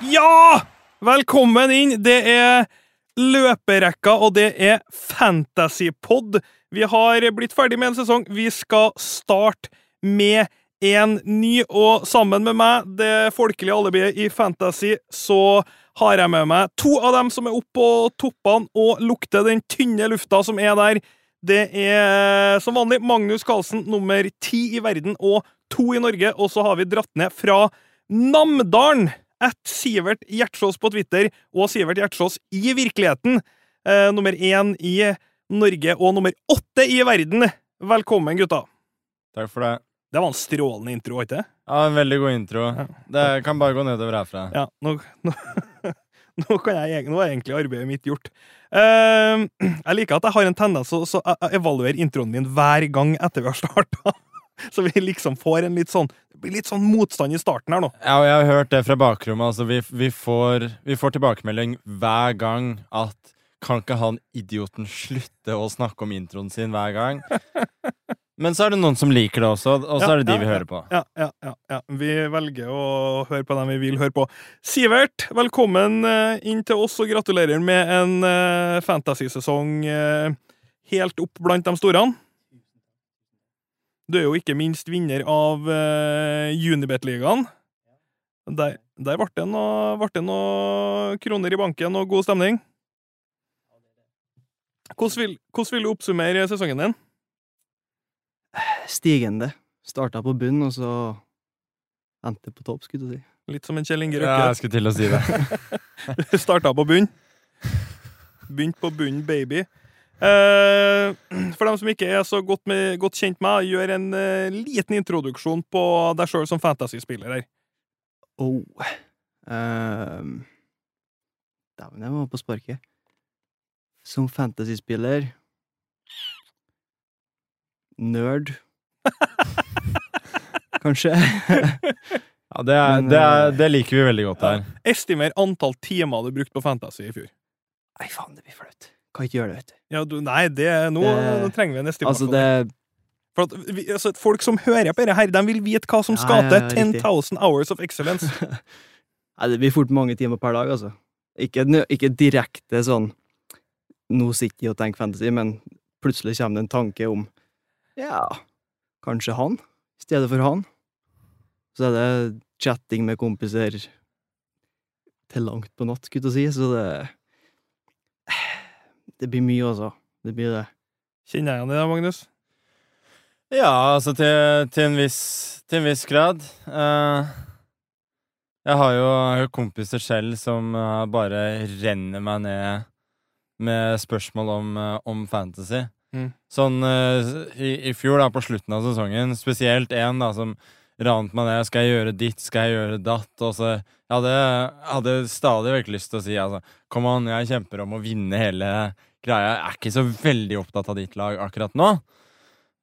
Ja! Velkommen inn. Det er løperekka, og det er Fantasypod. Vi har blitt ferdig med en sesong. Vi skal starte med en ny, og sammen med meg, det folkelige alibiet i Fantasy, så har jeg med meg to av dem som er oppe på toppene og lukter den tynne lufta som er der. Det er som vanlig Magnus Carlsen, nummer ti i verden og to i Norge, og så har vi dratt ned fra Namdalen at Sivert Gjertsås på Twitter og Sivert Gjertsås i virkeligheten. Eh, nummer én i Norge og nummer åtte i verden. Velkommen, gutta. Takk for det. Det var en strålende intro, ikke Ja, En veldig god intro. Det kan bare gå nedover herfra. Ja, nå, nå, nå, kan jeg, nå er egentlig arbeidet mitt gjort. Uh, jeg liker at jeg har en tendens til å evaluere introen min hver gang etter vi har starta. Så vi liksom får en litt sånn Det blir litt sånn motstand i starten her nå. Ja, og jeg har hørt det fra bakrommet. Altså, vi, vi, får, vi får tilbakemelding hver gang at kan ikke han idioten slutte å snakke om introen sin hver gang? Men så er det noen som liker det også, og så Ja, er det de ja, vi hører på. Ja, ja, ja, ja. Vi velger å høre på dem vi vil høre på. Sivert, velkommen eh, inn til oss, og gratulerer med en fantasysesong fantasy-sesong eh, helt opp blant de store. Du er jo ikke minst vinner av uh, Unibet-ligaen. Der, der ble det noe- ble det noe kroner i banken og god stemning. Hvordan vil, hvordan vil du oppsummere sesongen din? Stigende. Starta på bunn, og så endte på topp, skulle du si. Litt som en Kjell Inge Ja, jeg skulle til å si det. Starta på bunn. Begynt på bunn, baby. Eh, for dem som ikke er så godt, med, godt kjent med meg, gjør en eh, liten introduksjon på deg sjøl som fantasyspiller her. Oh. Um, Dæven, jeg var på sparket. Som fantasyspiller Nerd. Kanskje. Ja, det, er, Men, det, er, eh, det liker vi veldig godt her. Estimer antall timer du brukte på fantasy i fjor. Nei, faen, det blir flaut. Kan ikke gjøre det, vet du. Ja, du, nei, det, nå, Det- nå trenger vi en estimasjon. Altså, det For at vi, altså, folk som hører på dette her, de vil vite hva som Ja, skal til. ja, riktig. 10,000 hours of excellence. Nei, det blir fort mange timer per dag, altså. Ikke, ikke direkte sånn Nå sitter jeg og tenker fantasy, men plutselig kommer det en tanke om Ja, kanskje han i stedet for han. Så er det chatting med kompiser til langt på natt, skulle jeg si, så det Det blir mye, altså. Det blir det. Kjenner jeg igjen i det, Magnus? Ja, altså til, til, en, viss, til en viss grad. Uh, jeg har jo, jeg har kompiser selv som uh, bare renner meg ned med spørsmål om, eh, om fantasy. Mm. Sånn i, i fjor, da, på slutten av sesongen, spesielt en da, som rant meg ned. Skal jeg gjøre ditt, skal jeg gjøre datt? Og så jeg hadde, jeg hadde stadig vekk lyst til å si altså, kom an, jeg kjemper om å vinne hele greia. Jeg er ikke så veldig opptatt av ditt lag akkurat nå.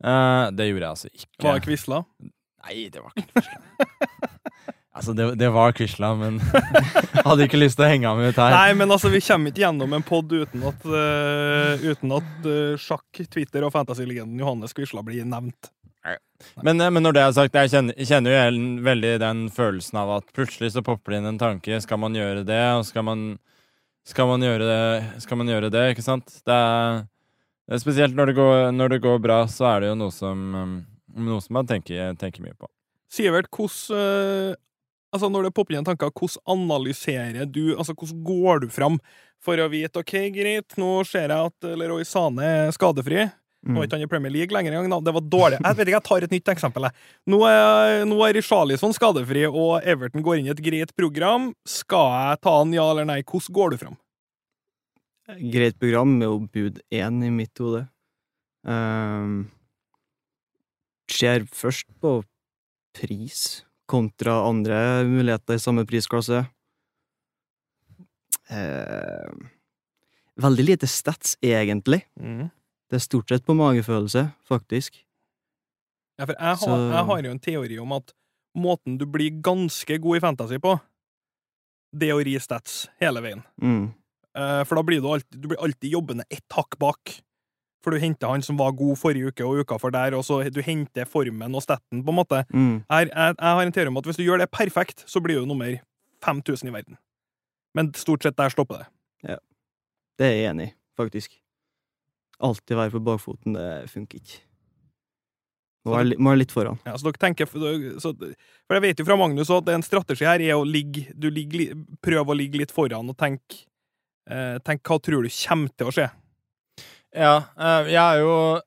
Eh, det gjorde jeg altså ikke. Var det Quisla? Nei, det var ikke Quisla. altså, det, det var Quisla, men hadde ikke lyst til å henge ham ut her. Nei, men altså, vi kommer ikke gjennom en pod uten at, uh, uten at uh, sjakk, Twitter og fantasylegenden Johannes Quisla blir nevnt. Men, eh, men når det er sagt, jeg kjenner, kjenner jo veldig den følelsen av at plutselig så popper det inn en tanke. Skal man gjøre det, og skal man, skal man, gjøre, det, skal man gjøre det? Ikke sant? Det er, spesielt når det, går, når det går bra, så er det jo noe som, um, noe som man tenker, tenker mye på. Sivert, hvordan eh, Altså, når det popper inn tanker, hvordan analyserer du Altså, hvordan går du fram for å vite OK, greit, nå ser jeg at Leroy Sane er skadefri. Nå Mm. er ikke han i Premier League lenger engang. da. Det var dårlig. Jeg vet ikke, jeg tar et nytt eksempel. jeg. Nå er, nå er Richarlison skadefri, og Everton går inn i et greit program. Skal jeg ta han, ja eller nei? Hvordan går du fram? Greit program med jo bud én i mitt hode. Um, ser først på pris kontra andre muligheter i samme prisklasse. Uh, veldig lite stats, egentlig. Det er stort sett på magefølelse, faktisk. Ja, for jeg har, jeg har jo en teori om at måten du blir ganske god i fantasy på, det er å ri stats hele veien. Mm. Eh, For da blir du alltid, du blir alltid jobbende ett hakk bak. For du henter han som var god forrige uke og uka for der, og så du henter formen og statten på en måte. Mm. Jeg, jeg, jeg har en teori om at hvis du gjør det perfekt, så blir du nummer 5000 i verden. Men stort sett der stopper det. Ja. Det er jeg enig i, faktisk. Alltid være på bakfoten, det funker ikke. Må være, må være litt foran. Ja, så dere tenker, så, for jeg vet jo fra Magnus at en strategi her er å ligge, du ligger, li- prøve å ligge litt foran og tenke tenk hva tror du kommer til å skje. Ja, eh, jeg er jo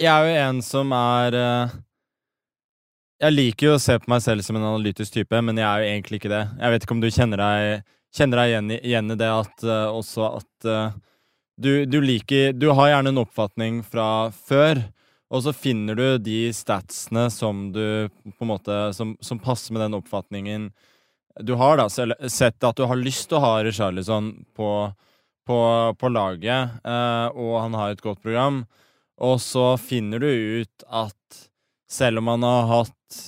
Jeg er jo en som er eh, Jeg liker jo å se på meg selv som en analytisk type, men jeg er jo egentlig ikke det. Jeg vet ikke om du kjenner deg, kjenner deg igjen, igjen i det at eh, også at eh, du, du liker Du har gjerne en oppfatning fra før, og så finner du de statsene som du på en måte Som, som passer med den oppfatningen du har, da. Sett at du har lyst til å ha Richarlison på på, på laget, eh, og han har et godt program. Og så finner du ut at selv om han har hatt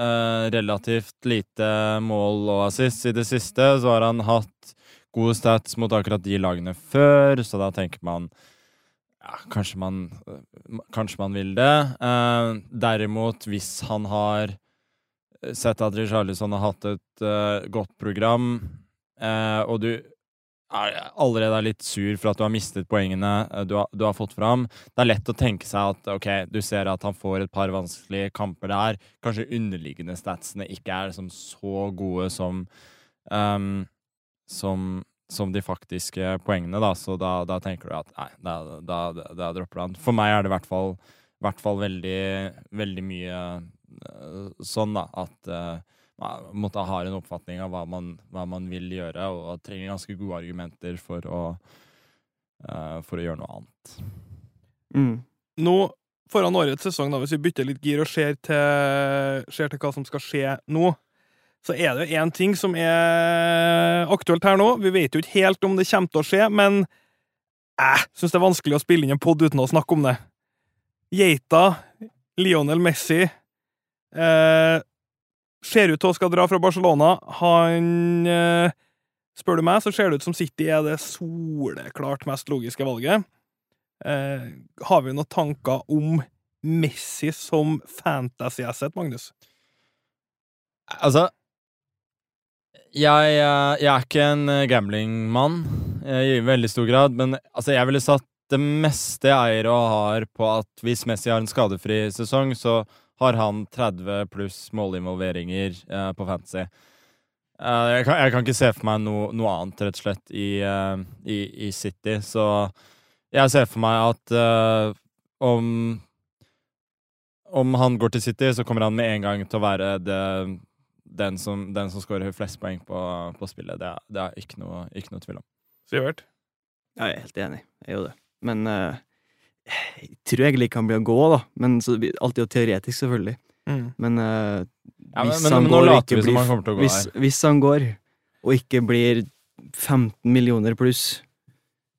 eh, relativt lite mål og assist i det siste, så har han hatt gode stats mot akkurat de lagene før, så da tenker man ja, kanskje man Kanskje man vil det. Eh, derimot, hvis han har sett at Richarlison har hatt et uh, godt program, uh, og du er allerede er litt sur for at du har mistet poengene eh, du har, du har fått fram. Det er lett å tenke seg at ok, du ser at han får et par vanskelige kamper der. Kanskje underliggende statsene ikke er liksom så gode som um, som, som de faktiske poengene, da. Så da, da tenker du at nei, da, da, da, dropper du han. For meg er det i hvert fall, hvert fall veldig, veldig mye sånn, da, at eh, man måtte ha en oppfatning av hva man, hva man vil gjøre, og trenger ganske gode argumenter for å, eh, for å gjøre noe annet. Mm. Nå, foran årets sesong, da, hvis vi bytter litt gir og ser til, ser til hva som skal skje nå, så er det jo én ting som er aktuelt her nå. Vi vet jo ikke helt om det kommer til å skje, men jeg syns det er vanskelig å spille inn en pod uten å snakke om det. Geita, Lionel Messi eh, ser ut til å skal dra fra Barcelona. Han eh, Spør du meg, så ser det ut som City er det soleklart mest logiske valget. Eh, har vi noen tanker om Messi som fantasy-asset, Magnus? Altså jeg, eh, jeg er ikke en eh, gamblingmann eh, i veldig stor grad, men altså, jeg ville satt det meste jeg eier og har på at hvis Messi har en skadefri sesong, så har han 30 pluss målinvolveringer eh, på fantasy. Eh, jeg, kan, jeg kan ikke se for meg noe, noe annet, rett og slett, i, eh, i, i City. Så jeg ser for meg at eh, om om han går til City, så kommer han med en gang til å være det, den som, den som skårer flest poeng på, på spillet. Det er, det er ikke, noe, ikke noe tvil om. Sivert? Ja, jeg er helt enig. Jeg er jo det. Men eh, jeg tror egentlig ikke han blir å gå, da. Men så, blir- alt er jo teoretisk, selvfølgelig. Mm. Men eh, Ja, men, hvis men, han går ikke blir han hvis, hvis han går, og ikke blir 15 millioner pluss,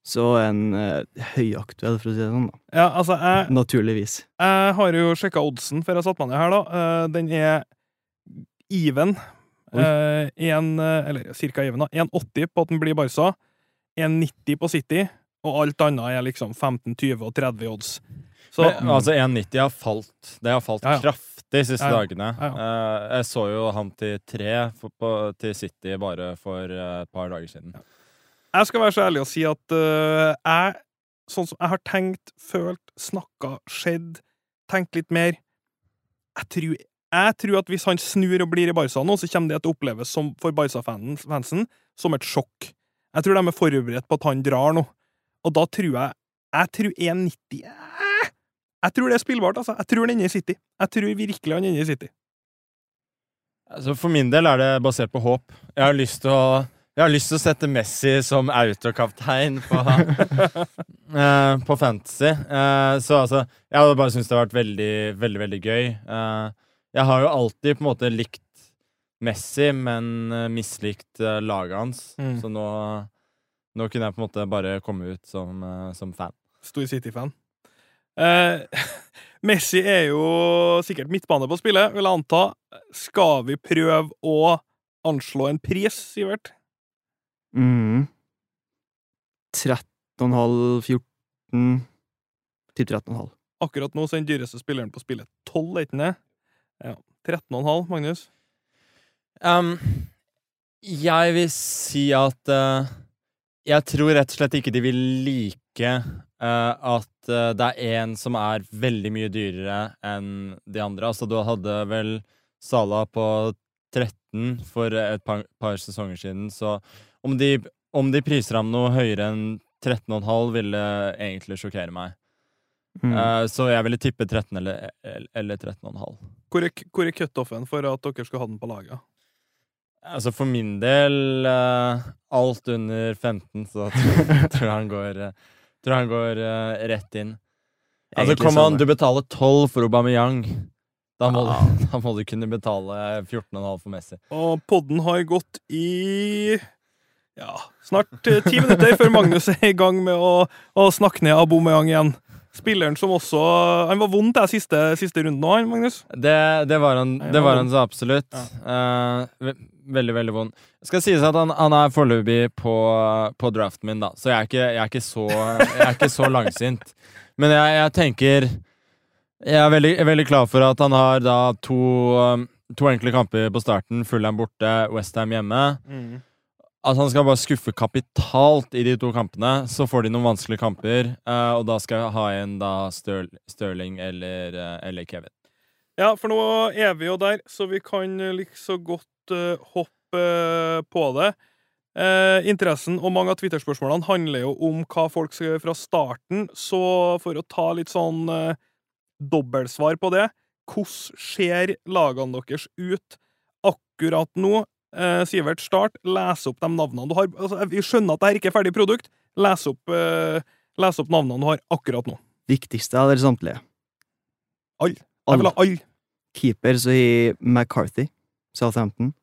så er han eh, høyaktuell, for å si det sånn. da. Ja, altså, jeg, Naturligvis. jeg har jo sjekka oddsen før jeg satte meg ned her, da. Uh, den er even. Eh, en, eller cirka even, da. 1,80 på at den blir Barca. 1,90 på City. Og alt annet er liksom 15, 20 og 30 odds. Så Men, altså 1,90 har falt. Det har falt Ja, ja. kraftig de siste Ja, dagene. Eh, jeg så jo han til 3 for, på, til City bare for eh, et par dager siden. jeg skal være så ærlig å si at uh, jeg, sånn som jeg har tenkt, følt, snakka, skjedd, tenkt litt mer jeg tror, jeg tror at hvis han snur og blir i Barca nå, så kommer det til å oppleves som, for Barca-fansen som et sjokk. Jeg tror de er forberedt på at han drar nå. Og da tror jeg Jeg tror 1,90 jeg, Jeg tror det er spillbart, altså. Jeg tror han ender i City. Jeg tror virkelig han ender i City. Altså For min del er det basert på håp. Jeg har lyst til å jeg har lyst til å sette Messi som autokaptein på, uh, på Fantasy. Uh, så altså, jeg hadde bare syntes det har vært veldig, veldig veldig gøy. Uh, jeg har jo alltid på en måte likt Messi, men eh, mislikt eh, laget hans. Mm. Så nå, nå kunne jeg på en måte bare komme ut som, eh, som fan. Stor City-fan. Eh, Messi er jo sikkert midtbane på spillet, vil jeg anta. Skal vi prøve å anslå en pris, Sivert? Mm. 13,5, 14 til 13,5. Akkurat nå så er den dyreste spilleren på spillet 12, er ikke det? Ja. 13,5, Magnus? Um, Jeg vil si at eh, Jeg tror rett og slett ikke de vil like uh, at uh, det er en som er veldig mye dyrere enn de andre. Altså, du hadde vel Sala på 13 for et par, par sesonger siden, så om de, om de priser ham noe høyere enn 13,5, ville egentlig sjokkere meg. Mm. Uh, så jeg ville tippe 13 eller, eller 13,5. Hvor er, hvor er cutoffen for at dere skal ha den på laget? Altså For min del uh, alt under 15, så tror, jeg han går, uh, tror han går uh, rett inn. Altså Kom an, du betaler 12 for Aubameyang. Da må, Ja. du, da må du kunne betale 14,5 for Messi. Og podden har gått i ja, snart ti minutter før Magnus er i gang med å, å snakke ned Aubameyang igjen. Spilleren som også Han var vond til siste, siste runden òg, Magnus. Det, det var han, det var han så absolutt. Ja. ve veldig, veldig vond. Det skal sies at han, han er foreløpig på, på draften min, da, så jeg er ikke, jeg er ikke, så, jeg er ikke så langsint. Men jeg, jeg tenker Jeg er veldig, veldig klar for at han har da to, um, to enkle kamper på starten. Fullham borte, Westham hjemme. At han skal bare skuffe kapitalt i de to kampene. Så får de noen vanskelige kamper, eh, og da skal jeg ha igjen da Stir Stirling eller, eh, eller Kevin. Ja, for nå er vi jo der, så vi kan liksom godt eh, hoppe eh, på det. Eh, interessen og mange av Twitter-spørsmålene handler jo om hva folk skal gjøre fra starten, så for å ta litt sånn dobbeltsvar på det Hvordan ser lagene deres ut akkurat nå? Eh, Sivert, start. Les opp de navnene du har. Altså, vi skjønner at dette ikke er ferdig produkt. Les opp, eh, les opp navnene du har akkurat nå. Viktigste av dere samtlige. Alle. Jeg vil ha alle. Keeper så i McCarthy, Southampton.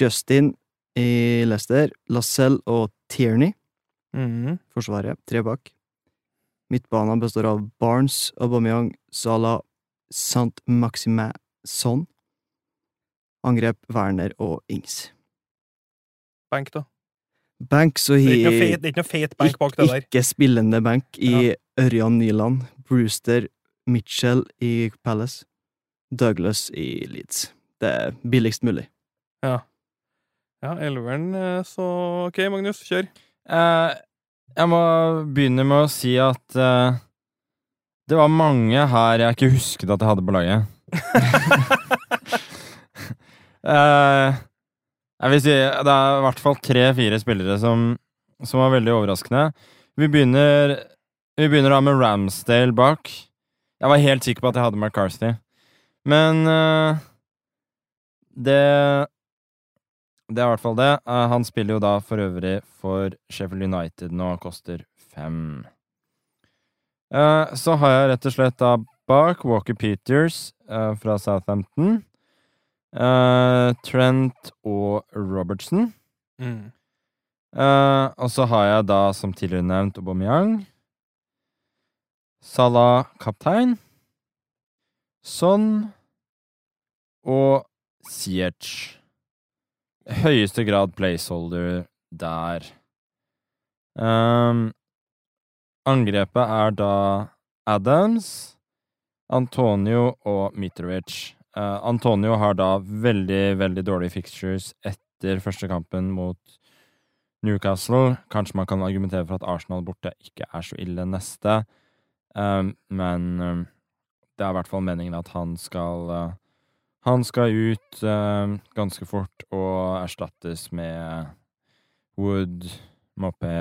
Justin i Leicester. Lacelle og Tierney, Mhm. forsvaret. Tre bak. Midtbanen består av Barnes, Aubameyang, Salah, Saint-Maximin, Son. Angrep Werner og Ings. Bank, da. Bank så fet, det er ikke noe fet bank bak det der. Ikke spillende bank i Ørjan Nyland, Brewster, Mitchell i Palace, Douglas i Leeds. Det er billigst mulig. Ja, elveren, eh, så OK, Magnus, kjør. Eh, jeg må begynne med å si at eh, det var mange her jeg ikke husket at jeg hadde på laget. Eh, jeg vil si det er i hvert fall tre-fire spillere som, som var veldig overraskende. Vi begynner, vi begynner da med Ramsdale bak. Jeg var helt sikker på at jeg hadde McCarthy. Men eh, det Det er i hvert fall det. Eh, han spiller jo da for øvrig for Sheffield United nå, koster fem. Eh, så har jeg rett og slett da bak Walker Peters eh, fra Southampton. Trent og Robertson. Mm. Og så har jeg da, som tidligere nevnt, Aubameyang. Salah kaptein. Son og Ziyech. Høyeste grad placeholder der. Um, angrepet er da Adams, Antonio og Mitrovic. Uh, Antonio har da veldig, veldig dårlige fixtures etter første kampen mot Newcastle. Kanskje man kan argumentere for at Arsenal borte ikke er så ille neste, um, men um, det er i hvert fall meningen at han skal uh, Han skal ut um, ganske fort og erstattes med Wood, Moppe,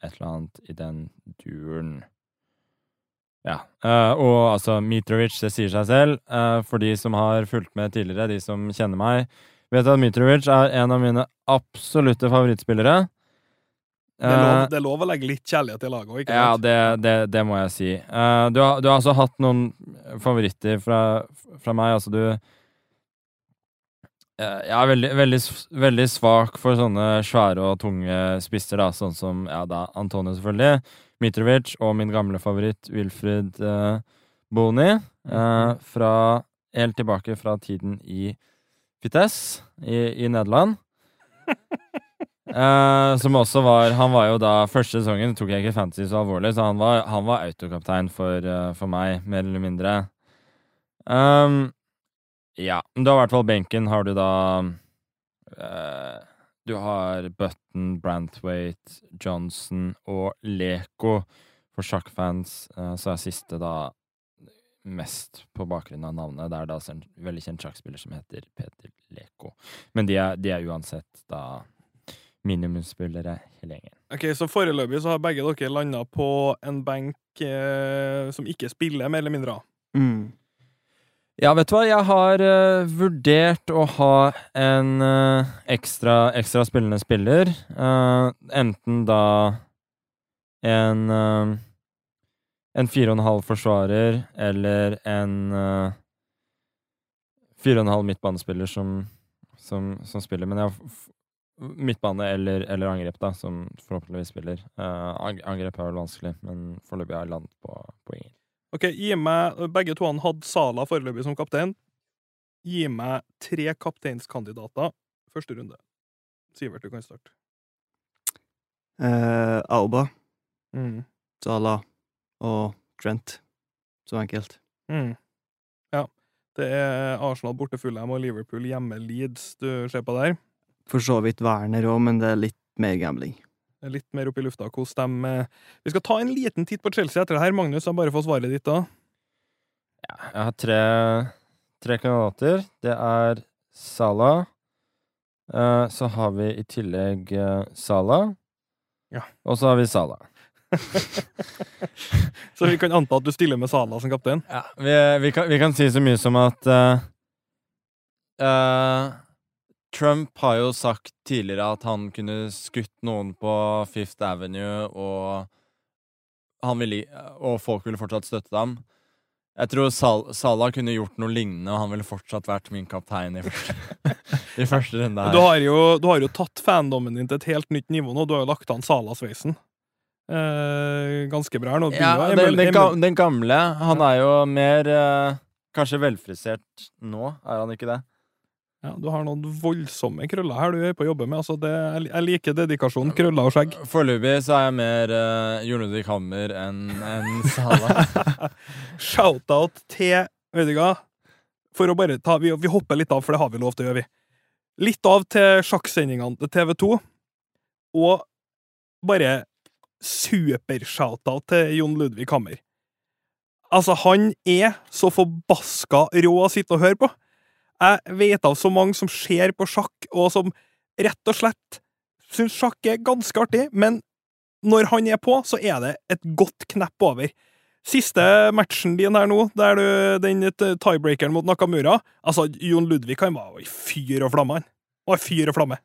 et eller annet i den duren. Ja. Uh, og altså, Mitrovic, det sier seg selv. Uh, for de som har fulgt med tidligere, de som kjenner meg, vet at Mitrovic er en av mine absolutte favorittspillere. Det, er lov, Eh, det er lov å legge litt kjærlighet i laget òg, ikke ja, sant? det, det, det må jeg si. Eh, du, har, du har altså hatt noen favoritter fra, fra meg. Altså, du Eh, Jeg er veldig, veldig, veldig svak for sånne svære og tunge spisser, da, sånn som ja, da, Antonio, selvfølgelig. Mitrovic og min gamle favoritt Wilfred eh, Boni. eh, fra helt tilbake fra tiden i Fites i, i Nederland. Eh, som også var Han var jo da Første sesongen tok jeg ikke fantasy så alvorlig, så han var, han var autokaptein for, eh, for meg, mer eller mindre. Um, ja. men Du har i hvert fall benken. Har du da uh, du har Button, Brantwaite, Johnson og Leko. For sjakkfans uh, så er siste da mest på bakgrunn av navnet. Det er da en veldig kjent sjakkspiller som heter Peter Leko. Men de er, de er uansett da minimumsspillere hele gjengen. Ok, Så foreløpig så har begge dere landa på en benk eh, som ikke spiller, mer eller mindre? Mm. Ja, vet du hva, jeg har uh, vurdert å ha en uh, ekstra, ekstra spillende spiller. Uh, enten da en uh, en fire og en halv forsvarer eller en uh, fire og en halv midtbanespiller som, som, som spiller. Men jeg har midtbane eller, eller, angrep, da, som forhåpentligvis spiller. Angrep er vel vanskelig, men foreløpig har jeg landet på, på ingen. Ok, gi meg, Begge to hadde Sala foreløpig som kaptein. Gi meg tre kapteinskandidater første runde. Sivert, du kan starte. Eh, Auba. Mm. Sala og Trent. Så enkelt. Mm. Ja. Det er Arsenal borte Fulham og Liverpool hjemme Leeds du ser på der. For så vidt Werner òg, men det er litt mer gambling. Litt mer opp i lufta hvordan de Vi skal ta en liten titt på Chelsea etter det her. Magnus, har bare fått svaret ditt da. Ja, jeg har tre, tre kandidater. Det er Salah. Uh, så har vi i tillegg Sala. Salah. Ja. Og så har vi Salah. så vi kan anta at du stiller med Sala som kaptein? Ja, vi, vi, kan, vi kan, si så mye som at uh, uh, Trump har jo sagt tidligere at han kunne skutt noen på Fifth Avenue, og, ville, og folk ville fortsatt støtte ham. Jeg tror Sal Salah kunne gjort noe lignende, og han ville fortsatt vært min kaptein i første, i første runde. her. Du har, jo, du har jo tatt fandommen din til et helt nytt nivå nå. Du har jo lagt an Salah-sveisen. Eh, ganske bra her nå. Ja, den, den, ga, den, gamle. Han er jo mer eh, Kanskje velfrisert nå, er han ikke det? Ja, Du har noen voldsomme krøller her du er på å jobbe med. Altså det, jeg liker dedikasjon. Krøller og skjegg. Foreløpig så er jeg mer uh, Jon Ludvig Hammer enn en Sala. Shout-out til Øydiga. For å bare ta vi, vi, hopper litt av, for det har vi lov til å gjøre, vi. Litt av til sjakksendingene til TV 2. Og bare super-shoutout til Jon Ludvig Hammer. Altså, han er så forbaska rå å sitte og høre på. Jeg vet av så mange som ser på sjakk, og som rett og slett syns sjakk er ganske artig, men når han er på, så er det et godt knepp over. Siste matchen din her nå, der du den tiebreakeren mot Nakamura Altså, Jon Ludvig han var i fyr og flamme, han. Var fyr og flamme.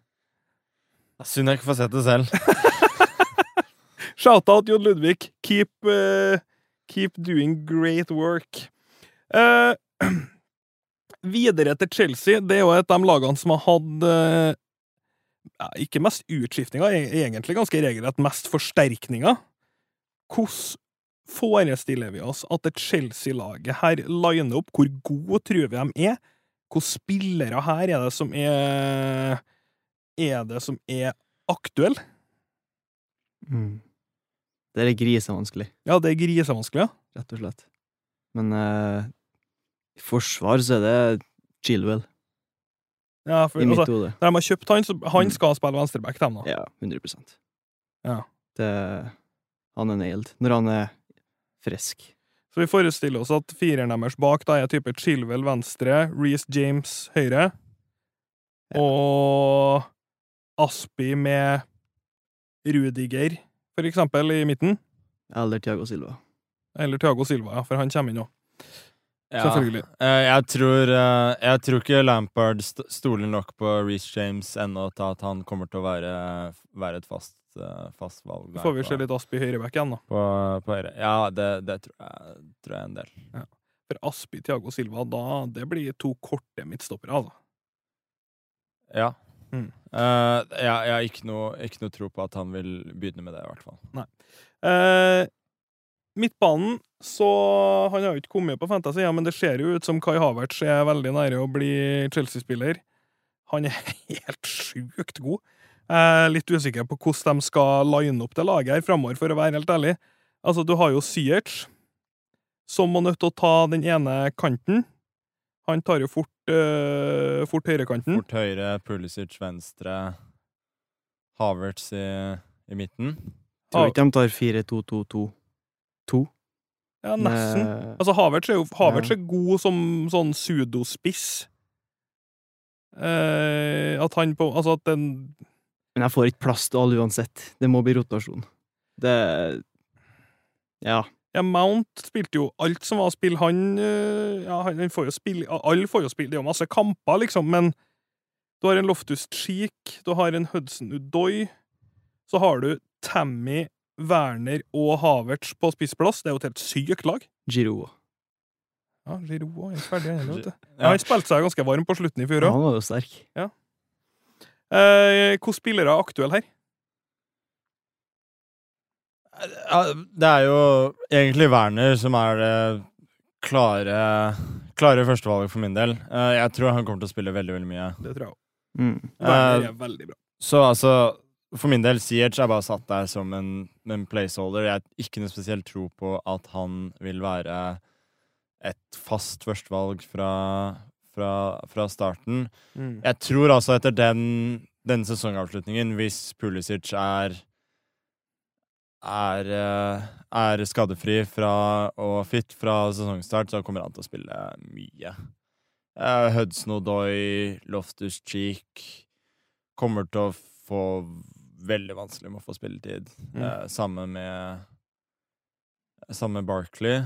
Synd jeg ikke får sett det selv. Shout-out Jon Ludvig. Keep, uh, keep doing great work. Uh, videre til Chelsea. Det er jo et av de lagene som har hatt ja, Ikke mest utskiftninger, e-, egentlig ganske regelrett mest forsterkninger. Hvordan forestiller vi oss at det Chelsea-laget her liner opp? Hvor gode tror vi de er? Hvilke spillere her er det som er Er det som er aktuelle? Mm. Det er grisevanskelig. Ja, det er grisevanskelig, ja. Rett og slett. Men uh, i forsvar så er det Chilwell. Ja, for, I mitt altså, hode. Når de har kjøpt han, så han Mm. skal spille venstreback, dem, da. Ja, 100% Ja. Det, Han er nailed. Når han er frisk. Så vi forestiller oss at fireren deres bak da er type Chilwell venstre, Reece James høyre, Ja. og Aspi med Rudiger, for eksempel, i midten. Eller Tiago Silva. Eller Thiago Silva, ja, for han kommer inn nå. Ja. Selvfølgelig. Eh, jeg, tror, eh, jeg tror ikke Lampard st stoler nok på Reece James ennå til at han kommer til å være, være et fast, eh, fast valg. Der, får vi se litt Aspi høyreback igjen, da. På, på høyre. Ja, det, det tror, jeg, tror jeg en del. For Aspi, Thiago Silva, da det blir to korte midtstoppere, altså. Ja. Mm. Uh, jeg, jeg har ikke noe, ikke noe tro på at han vil begynne med det, i hvert fall. Eh, midtbanen, så Han har jo ikke kommet på Fantasy, ja, men det ser jo ut som Kai Havertz er veldig nære å bli Chelsea-spiller. Han er helt sjukt god. Jeg er litt usikker på hvordan de skal line opp det laget her framover, for å være helt ærlig. Altså, du har jo Syerts, som må nødt til å ta den ene kanten. Han tar jo fort, øh, fort høyrekanten. Fort høyre, Pulisic venstre. Havertz i, i midten. Tror ikke de tar 4-2-2-2. Ja, nesten. Med- Altså, Havertz er jo Havertz er god som sånn sudospiss. Eh, at han på Altså, at den Men jeg får ikke plass til alle uansett. Det må bli rotasjon. Det Ja. Ja, Mount spilte jo alt som var spill. Han eh, Ja, han, han får jo spille Alle får jo spille. Det er jo masse kamper, liksom, men du har en Loftus Cheek, du har en Hudson Udoy, så har du Tammy, Werner og Havertz på spissplass. Det er jo et helt sykt lag. Giroud. Ja, Giroud er ikke ferdig han heller. Ja, Ja. han spilte seg ganske varm på slutten i fjor Ja, han var jo sterk. Eh, Hvilke spillere er aktuelle her? Ja, det er jo egentlig Werner som er det klare, klare førstevalget for min del. Eh, Jeg tror han kommer til å spille veldig, veldig mye. Det tror jeg òg. Mm. Werner Eh, er veldig bra. Så altså, for min del, Siege er bare satt der som en, en placeholder. Jeg har ikke noe spesielt tro på at han vil være et fast førstevalg fra, fra, fra starten. Mm. Jeg tror altså etter den, den sesongavslutningen, hvis Pulisic er er, eh, er skadefri fra, og fit fra sesongstart, så kommer han til å spille mye. Uh, Hudson Odoi, Loftus Cheek kommer til å få veldig vanskelig med å få spilletid. Mm. Eh, sammen med Sammen med Barkley.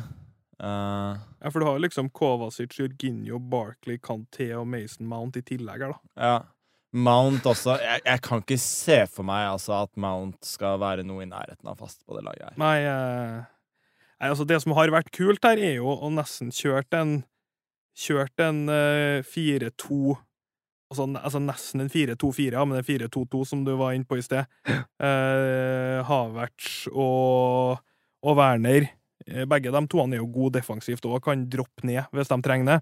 Eh, Ja, for du har liksom Kovacic, Jorginho, Barkley, Kanté og Mason Mount i tillegg her, da. Ja. Mount også. Jeg, jeg kan ikke se for meg altså, at Mount skal være noe i nærheten av fast på det laget her. Nei, eh, nei, altså det som har vært kult her, er jo å nesten kjørt en Kjørt en eh, 4-2 altså, altså nesten en 4-2-4, ja, men en 4-2-2 som du var inne på i sted. Eh, Havertz og, og Werner. eh, Begge de toene er jo gode defensivt og kan droppe ned hvis de trenger det.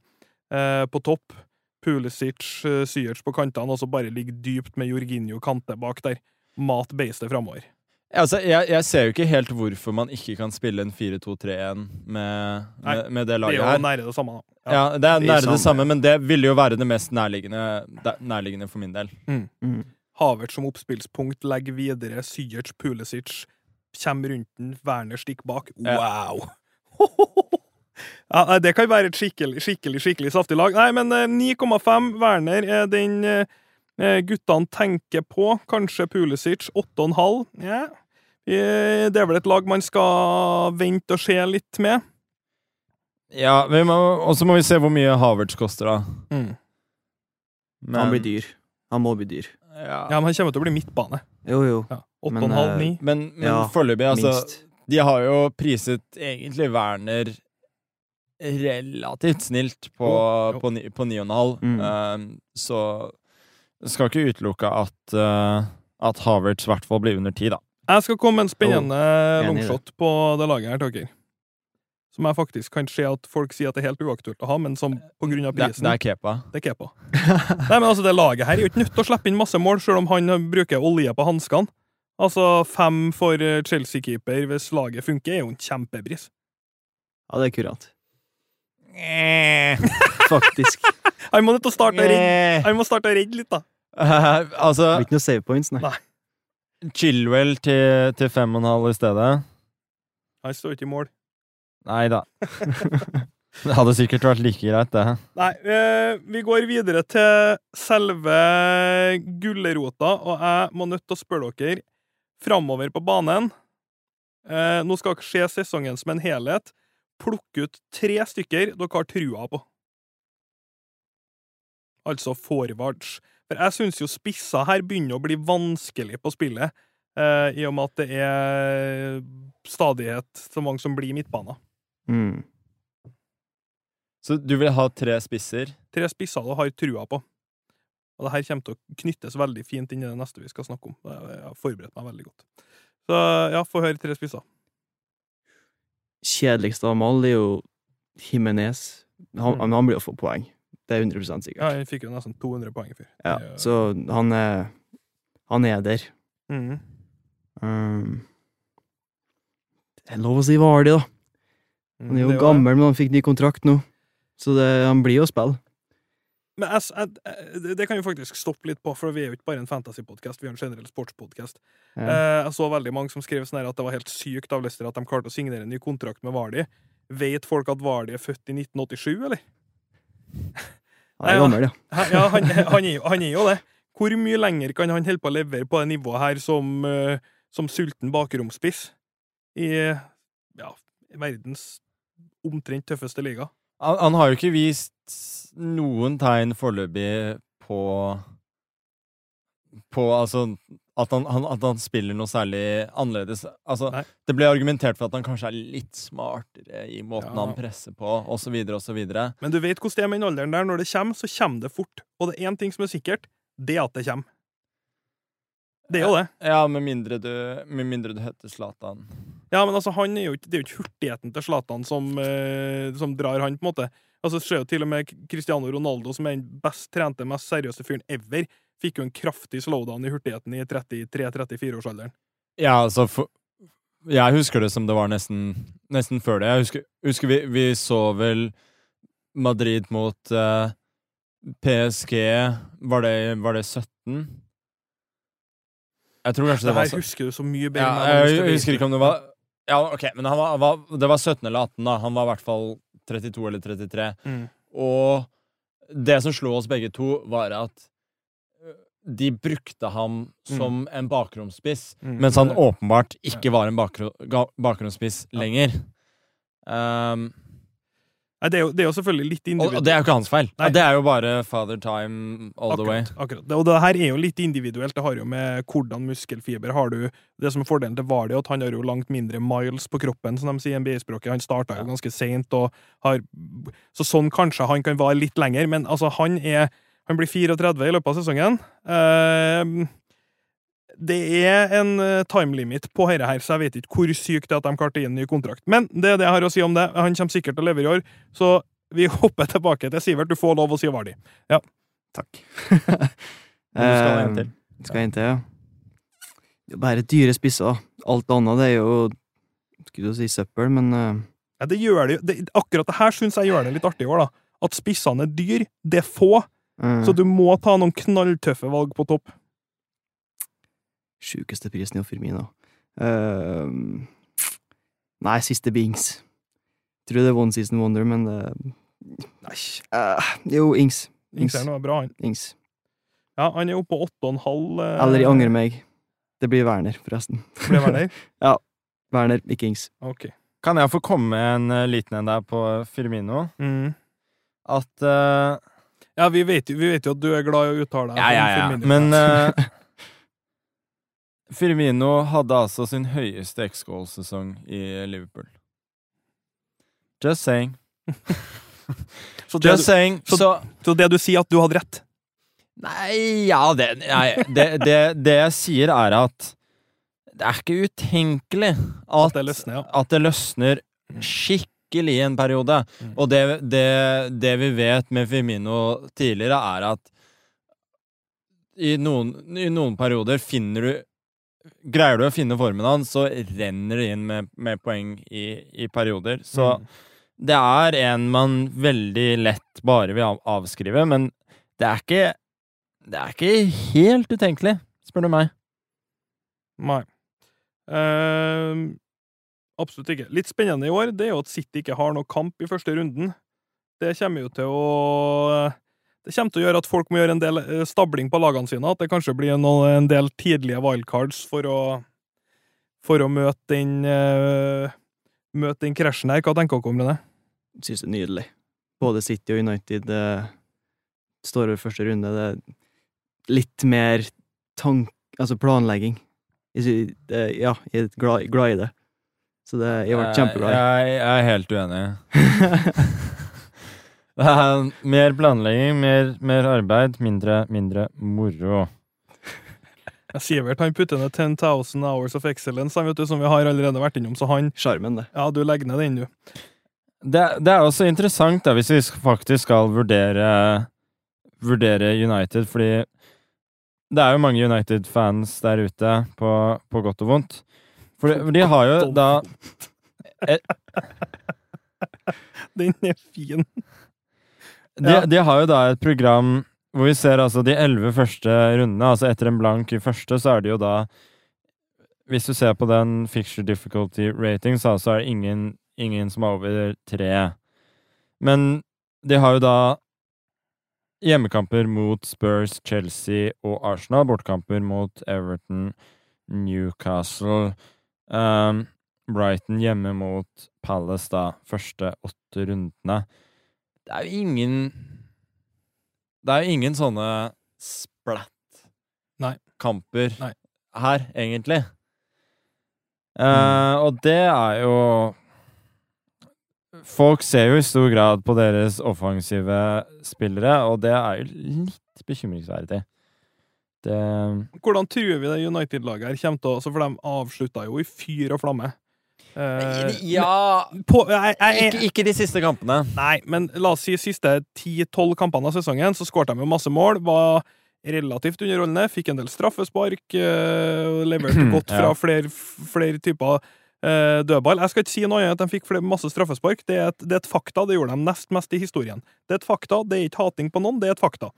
Eh, på topp Pulisic, uh, Syerts på kantene, og så bare ligge dypt med Jorginho Kante bak der. Mat beistet framover. Altså, jeg, jeg ser jo ikke helt hvorfor man ikke kan spille en 4-2-3-1 med, med, med det Det er jo her. nære det samme, da. Ja, det er det er nære det samme. samme, men det ville jo være det mest nærliggende, nærliggende for min del. Mm. Havert som oppspillspunkt, legger videre, Syerts, Pulisic, kommer rundt den, Werner stikker bak. Wow! Ja, det kan være et skikkelig, skikkelig skikkelig saftig lag. Nei, men eh, 9,5. Werner er den eh, eh, guttene tenker på. Kanskje Pulisic 8,5. Ja. Eh, Det er vel et lag man skal vente og se litt med. Ja, Og så må vi se hvor mye Havertz koster, da. Mm. Men- Han blir dyr. Han må bli dyr. Ja. Ja, men han kommer til å bli midtbane. Jo, jo. Ja. 8,5-9. Men, Men, men Ja, foreløpig, altså Minst. De har jo priset egentlig Werner relativt snilt på, på 9,5. Mm. Um, så skal ikke utelukke at, uh, at Havertz i hvert fall blir under ti, da. Jeg skal komme med en spennende oh, longshot på det laget her, takker. Som jeg faktisk kan se at folk sier at det er helt uaktuelt å ha, men som på grunn av Det, prisen det er Kepa. Det er Kepa. Nei, men altså, det laget her er jo ikke nødt til å slippe inn masse mål, selv om han bruker olje på hanskene. Altså, fem for eh, Chelsea-keeper hvis laget funker, er jo en kjempepris. Ja, det er kurant. Faktisk. Han må starte å redde, han må starte å redde litt, da. Uh, altså, Det blir ikke noe save points, nei. Nei. Chilwell til, til 5,5 i stedet. Han står ikke i mål. Nei da. Det hadde sikkert vært like greit, det. Nei, eh, vi går videre til selve gulrota, og jeg må nødt til å spørre dere framover på banen. Eh, nå skal dere se sesongen som en helhet. Plukk ut tre stykker dere har trua på. Altså forwards. For jeg syns jo spissa her begynner å bli vanskelig på spillet, eh, i og med at det er stadighet så mange som blir midtbaner. Mm. Så du vil ha tre spisser? tre spisser du har trua på. Og det her kommer til å knyttes veldig fint inn i det neste vi skal snakke om. Jeg har forberedt meg veldig godt. Så ja, få høre tre spisser. Kjedeligste av dem alle er jo Jimenez. Han, Mm. han blir jo få poeng. Det er 100 Ja, sikkert. jeg fikk jo nesten 200 poeng i fjor. Ja, så han er Han er der. Mm. Um, det er lov å si Vardi, da. Han er jo gammel, men han fikk ny kontrakt nå. Så det, han blir jo å spille. Men jeg, jeg, det- kan vi faktisk stoppe litt på, for vi er jo ikke bare en fantasypodkast, vi er en generell sportspodkast. Ja. Eh, jeg så veldig mange som skrev sånn at det var helt sykt av Leicester at de klarte å signere en ny kontrakt med Vardi. Vet folk at Vardi er født i 1987, eller? Han er gammel, ja. Ja, han, han, er, han er jo det. Hvor mye lenger kan han holde på å levere på det nivået her som, eh, som sulten bakromspiss i ja, verdens omtrent tøffeste liga? Han, han har jo ikke vist noen tegn foreløpig på På altså at han, han, at han spiller noe særlig annerledes. Altså, Nei. det ble argumentert for at han kanskje er litt smartere i måten Ja. han presser på, osv., osv. Men du vet hvordan det er med den alderen der. Når det kommer, så kommer det fort. Og det er én ting som er sikkert, det er at det kommer. Det er jo det. Ja, med mindre du, med mindre du heter Zlatan. Ja, men altså, han er jo det er jo ikke hurtigheten til Zlatan som, eh, som drar han, på en måte. Altså, ser jo til og med Cristiano Ronaldo, som er den best trente, mest seriøse fyren ever, fikk jo en kraftig slowdown i hurtigheten i 33-34-årsalderen. Ja, altså for, Jeg husker det som det var nesten, nesten før det. Jeg husker, husker vi, vi så vel Madrid mot eh, PSG Var det, var det 17? Jeg tror kanskje Det det var så- husker du så mye bedre Ja, jeg Jeg husker ikke om det var Ja, ok, men han var, var, det var 17 eller 18, da. Han var i hvert fall 32 eller 33. Mm. Og det som slo oss begge to, var at øh, de brukte ham som en bakromspiss, Mm. mens han åpenbart ikke var en bakro, bakromspiss lenger. Um, Nei, det, er jo, det er jo selvfølgelig litt individuelt. og det er jo ikke hans feil. Nei. Det er jo bare father time all the way. Akkurat, akkurat. Og det her er jo litt individuelt. Det har jo med hvordan muskelfiber har du Det som er fordelen til er at han har jo langt mindre miles på kroppen, som de sier i NBA-språket. Han starta jo ganske seint og har Så sånn kanskje han kan vare litt lenger, men altså, han er Han blir 34 i løpet av sesongen. Eh, det er en eh, time limit på dette her, så jeg vet ikke hvor sykt det er at de klarte å gi en ny kontrakt. Men det er det jeg har å si om det. Han kommer sikkert til å levere i år, så vi hopper tilbake til Sivert. Du får lov å si Vardy. Takk. Men du skal ha en Eh, til. Skal en til, ja. Det er bare dyre spisser. Alt annet det er jo Skulle du si søppel, men uh... Ja, det gjør det, jo- det Akkurat det her syns jeg gjør det litt artig i år, da. At spissene er dyr, det er få, Mm. så du må ta noen knalltøffe valg på topp. Sjukeste prisen i Firmino. Uh, nei, siste Bings. Tror det er one season wonder, men det Nei, Uh, Jo, Ings. Ings er noe bra, han. Ings. Ja, han er jo på åtte og en halv. eh, Eller jeg angrer meg. Det blir Werner, forresten. Blir Werner? ja. Werner, ikke Ings. Ok. Kan jeg få komme med en eh, liten en der på Firmino? Mm. At eh, Ja, vi vet, vi vet jo at du er glad i å uttale deg. Ja, ja, ja. Men eh, Firmino hadde altså sin høyeste X-goal-sesong i Liverpool. Just saying. så, det Just du, saying. så- Så, så det du sier, at du hadde rett? Nei, ja det, nei, det, det, det jeg sier, er at det er ikke utenkelig at, At det løsner, ja. at det løsner skikkelig i en periode. Mm. Og det, det, det vi vet med Firmino tidligere, er at i noen, i noen perioder finner du Greier du å finne formen hans, så renner det inn med, med poeng i, i perioder. Så Mm. det er en man veldig lett bare vil avskrive, men det er ikke Det er ikke helt utenkelig, spør du meg. Nei. Uh, absolutt ikke. Litt spennende i år det er jo at City ikke har noe kamp i første runden. Det kommer jo til å Det kommer til å gjøre at folk må gjøre en del eh, stabling på lagene sine. At det kanskje blir noe, en del tidlige wildcards for å For å møte den uh, Møte den krasjen her. Hva tenker dere om det? Synes det er nydelig. Både City og United eh, står over første runde. Det er litt mer tank... Altså planlegging. Jeg Ja, jeg er glad, glad i det. Så det, jeg ble kjempeglad. Jeg, jeg er helt uenig. Det er mer planlegging, mer, mer arbeid, mindre, mindre moro. Sivert han putter ned 10,000 hours of excellence, han, vet du, som vi har allerede vært innom. Så han Sjarmen, det. Ja, du legger ned den, du. Det, det er også interessant, da, hvis vi faktisk skal vurdere Vurdere United, fordi det er jo mange United-fans der ute, på, på godt og vondt. For de, for de har jo da Den er fin. De, Ja. de har jo da et program hvor vi ser altså de elleve første rundene. Altså etter en blank i første, så er det jo da Hvis du ser på den fixture difficulty rating, så så er det ingen, ingen som er over tre. Men de har jo da hjemmekamper mot Spurs, Chelsea og Arsenal. Bortkamper mot Everton, Newcastle um, Brighton hjemme mot Palace, da. Første åtte rundene. Det er jo ingen Det er jo ingen sånne splatt-kamper her, egentlig. Uh, og det er jo Folk ser jo i stor grad på deres offensive spillere, og det er jo litt bekymringsverdig. Det Hvordan tror vi det United-laget her kommer til å altså For de avslutta jo i fyr og flamme. Eh, Ja på, jeg, jeg, ikke, ikke de siste kampene. Nei, men la oss si siste 10-12 kampene av sesongen, så skåret de jo masse mål. Var relativt underholdende. Fikk en del straffespark. Uh, leverte godt fra Ja. flere, flere typer uh, dødball. Jeg skal ikke si noe annet at de fikk flere, masse straffespark. Det er, et, det er et fakta. Det gjorde de nest mest i historien. Det er et fakta. Det er ikke hating på noen, det er et fakta.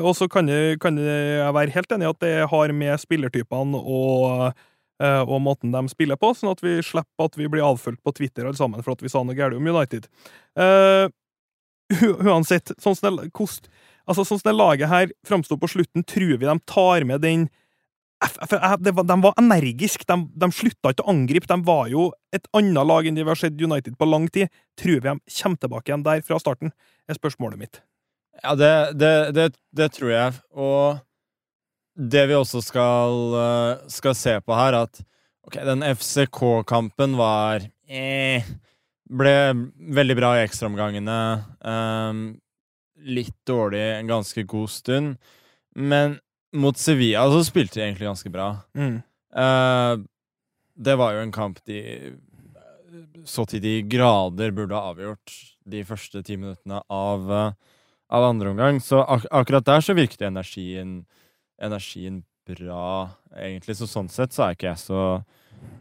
Og så kan, kan jeg være helt enig i at det har med spillertypene og og måten de spiller på, sånn at vi slipper at vi blir avfølt på Twitter alle sammen for at vi sa noe galt om United. Uh, uansett, sånn som det, kost, altså, sånn som det laget her framsto på slutten, tror vi de tar med den De var energiske, de, de slutta ikke å angripe. De var jo et annet lag enn de vi har sett United på lang tid. Tror vi de kommer tilbake igjen der fra starten, er spørsmålet mitt. Ja, det, det, det, det tror jeg. Og det vi også skal, eh, skal se på her, at ok, den FCK-kampen var eh, Ble veldig bra i ekstraomgangene. Um, litt dårlig en ganske god stund. Men mot Sevilla så spilte de egentlig ganske bra. Mm. Eh, det var jo en kamp de så til de grader burde ha avgjort de første ti minuttene av, eh, av andre omgang. Så ak akkurat der så virket energien, energien bra, egentlig. Så sånn sett så er ikke jeg så,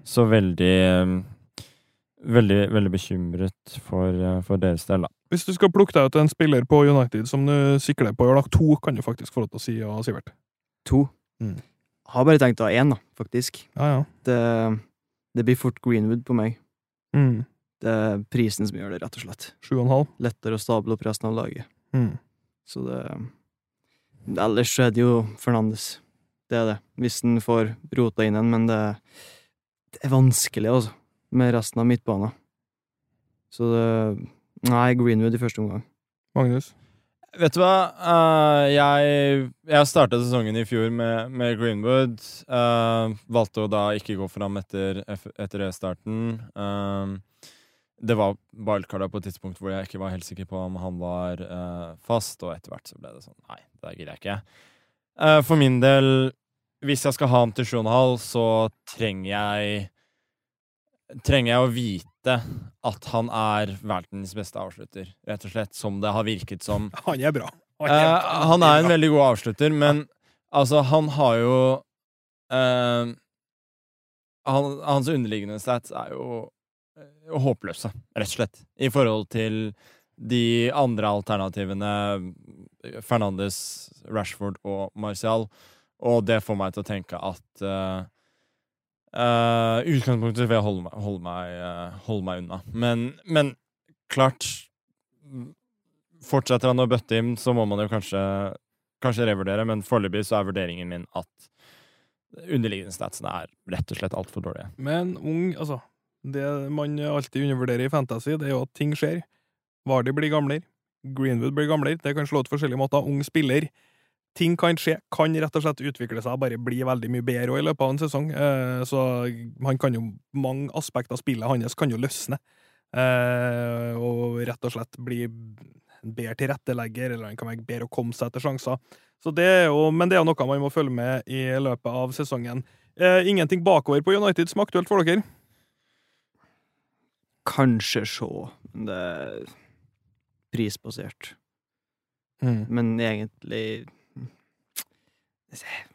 så veldig eh, Veldig, veldig bekymret for, eh, for deres del, da. Hvis du skal plukke deg ut en spiller på United som du sikler på å gjøre, da, to kan du faktisk få lov til å si, ja, Sivert. To. Mm. Har bare tenkt å ha én, da, faktisk. Ja, ja. Det, det blir fort Greenwood på meg. Mm. Det er prisen som gjør det, rett og slett. Sju og en halv. Lettere å stable opp resten av laget. Mm. Så det Ellers er det jo Fernandes. Det er det. Hvis han får rota inn en, men det, det er vanskelig, altså, med resten av midtbanen. Så det Nei, Greenwood i første omgang. Magnus? Vet du hva? Eh, jeg jeg startet sesongen i fjor med, med Greenwood. Uh, valgte å da ikke gå fram etter, etter e-starten. Uh, det var wildcarda på et tidspunkt hvor jeg ikke var helt sikker på om han var uh, fast, og etter hvert så ble det sånn Nei, det gidder jeg ikke. Uh, for min del, hvis jeg skal ha han til 7,5, så trenger jeg Trenger jeg å vite at han er verdens beste avslutter, rett og slett. Som det har virket som. Han er bra. Eh, han er en veldig god avslutter, men altså, han har jo han, Hans underliggende stats er jo håpløse, rett og slett, i forhold til de andre alternativene, Fernandes, Rashford og Martial, og det får meg til å tenke at uh, uh, utgangspunktet vil jeg holde meg, holde meg, uh, holde meg unna. Men, men klart Fortsetter han å bøtte inn, så må man jo kanskje, kanskje revurdere, men foreløpig så er vurderingen min at underliggende statsene er rett og slett altfor dårlige. Men ung, altså Det man alltid undervurderer i Fantasy, det er jo at ting skjer. Vardy blir gamlere. Greenwood blir gamlere. Det kan slå ut forskjellige måter. Ung spiller. Ting kan skje. Kan rett og slett utvikle seg, bare bli veldig mye bedre i løpet av en sesong. Eh, så han kan jo Mange aspekter av spillet hans kan jo løsne. Eh, og rett og slett bli en bedre tilrettelegger, eller han kan være bedre å komme seg etter sjanser. Så det er jo, men det er jo noe man må følge med i løpet av sesongen. Eh, ingenting bakover på United som er aktuelt for dere? Kanskje se, men det er prisbasert. Men egentlig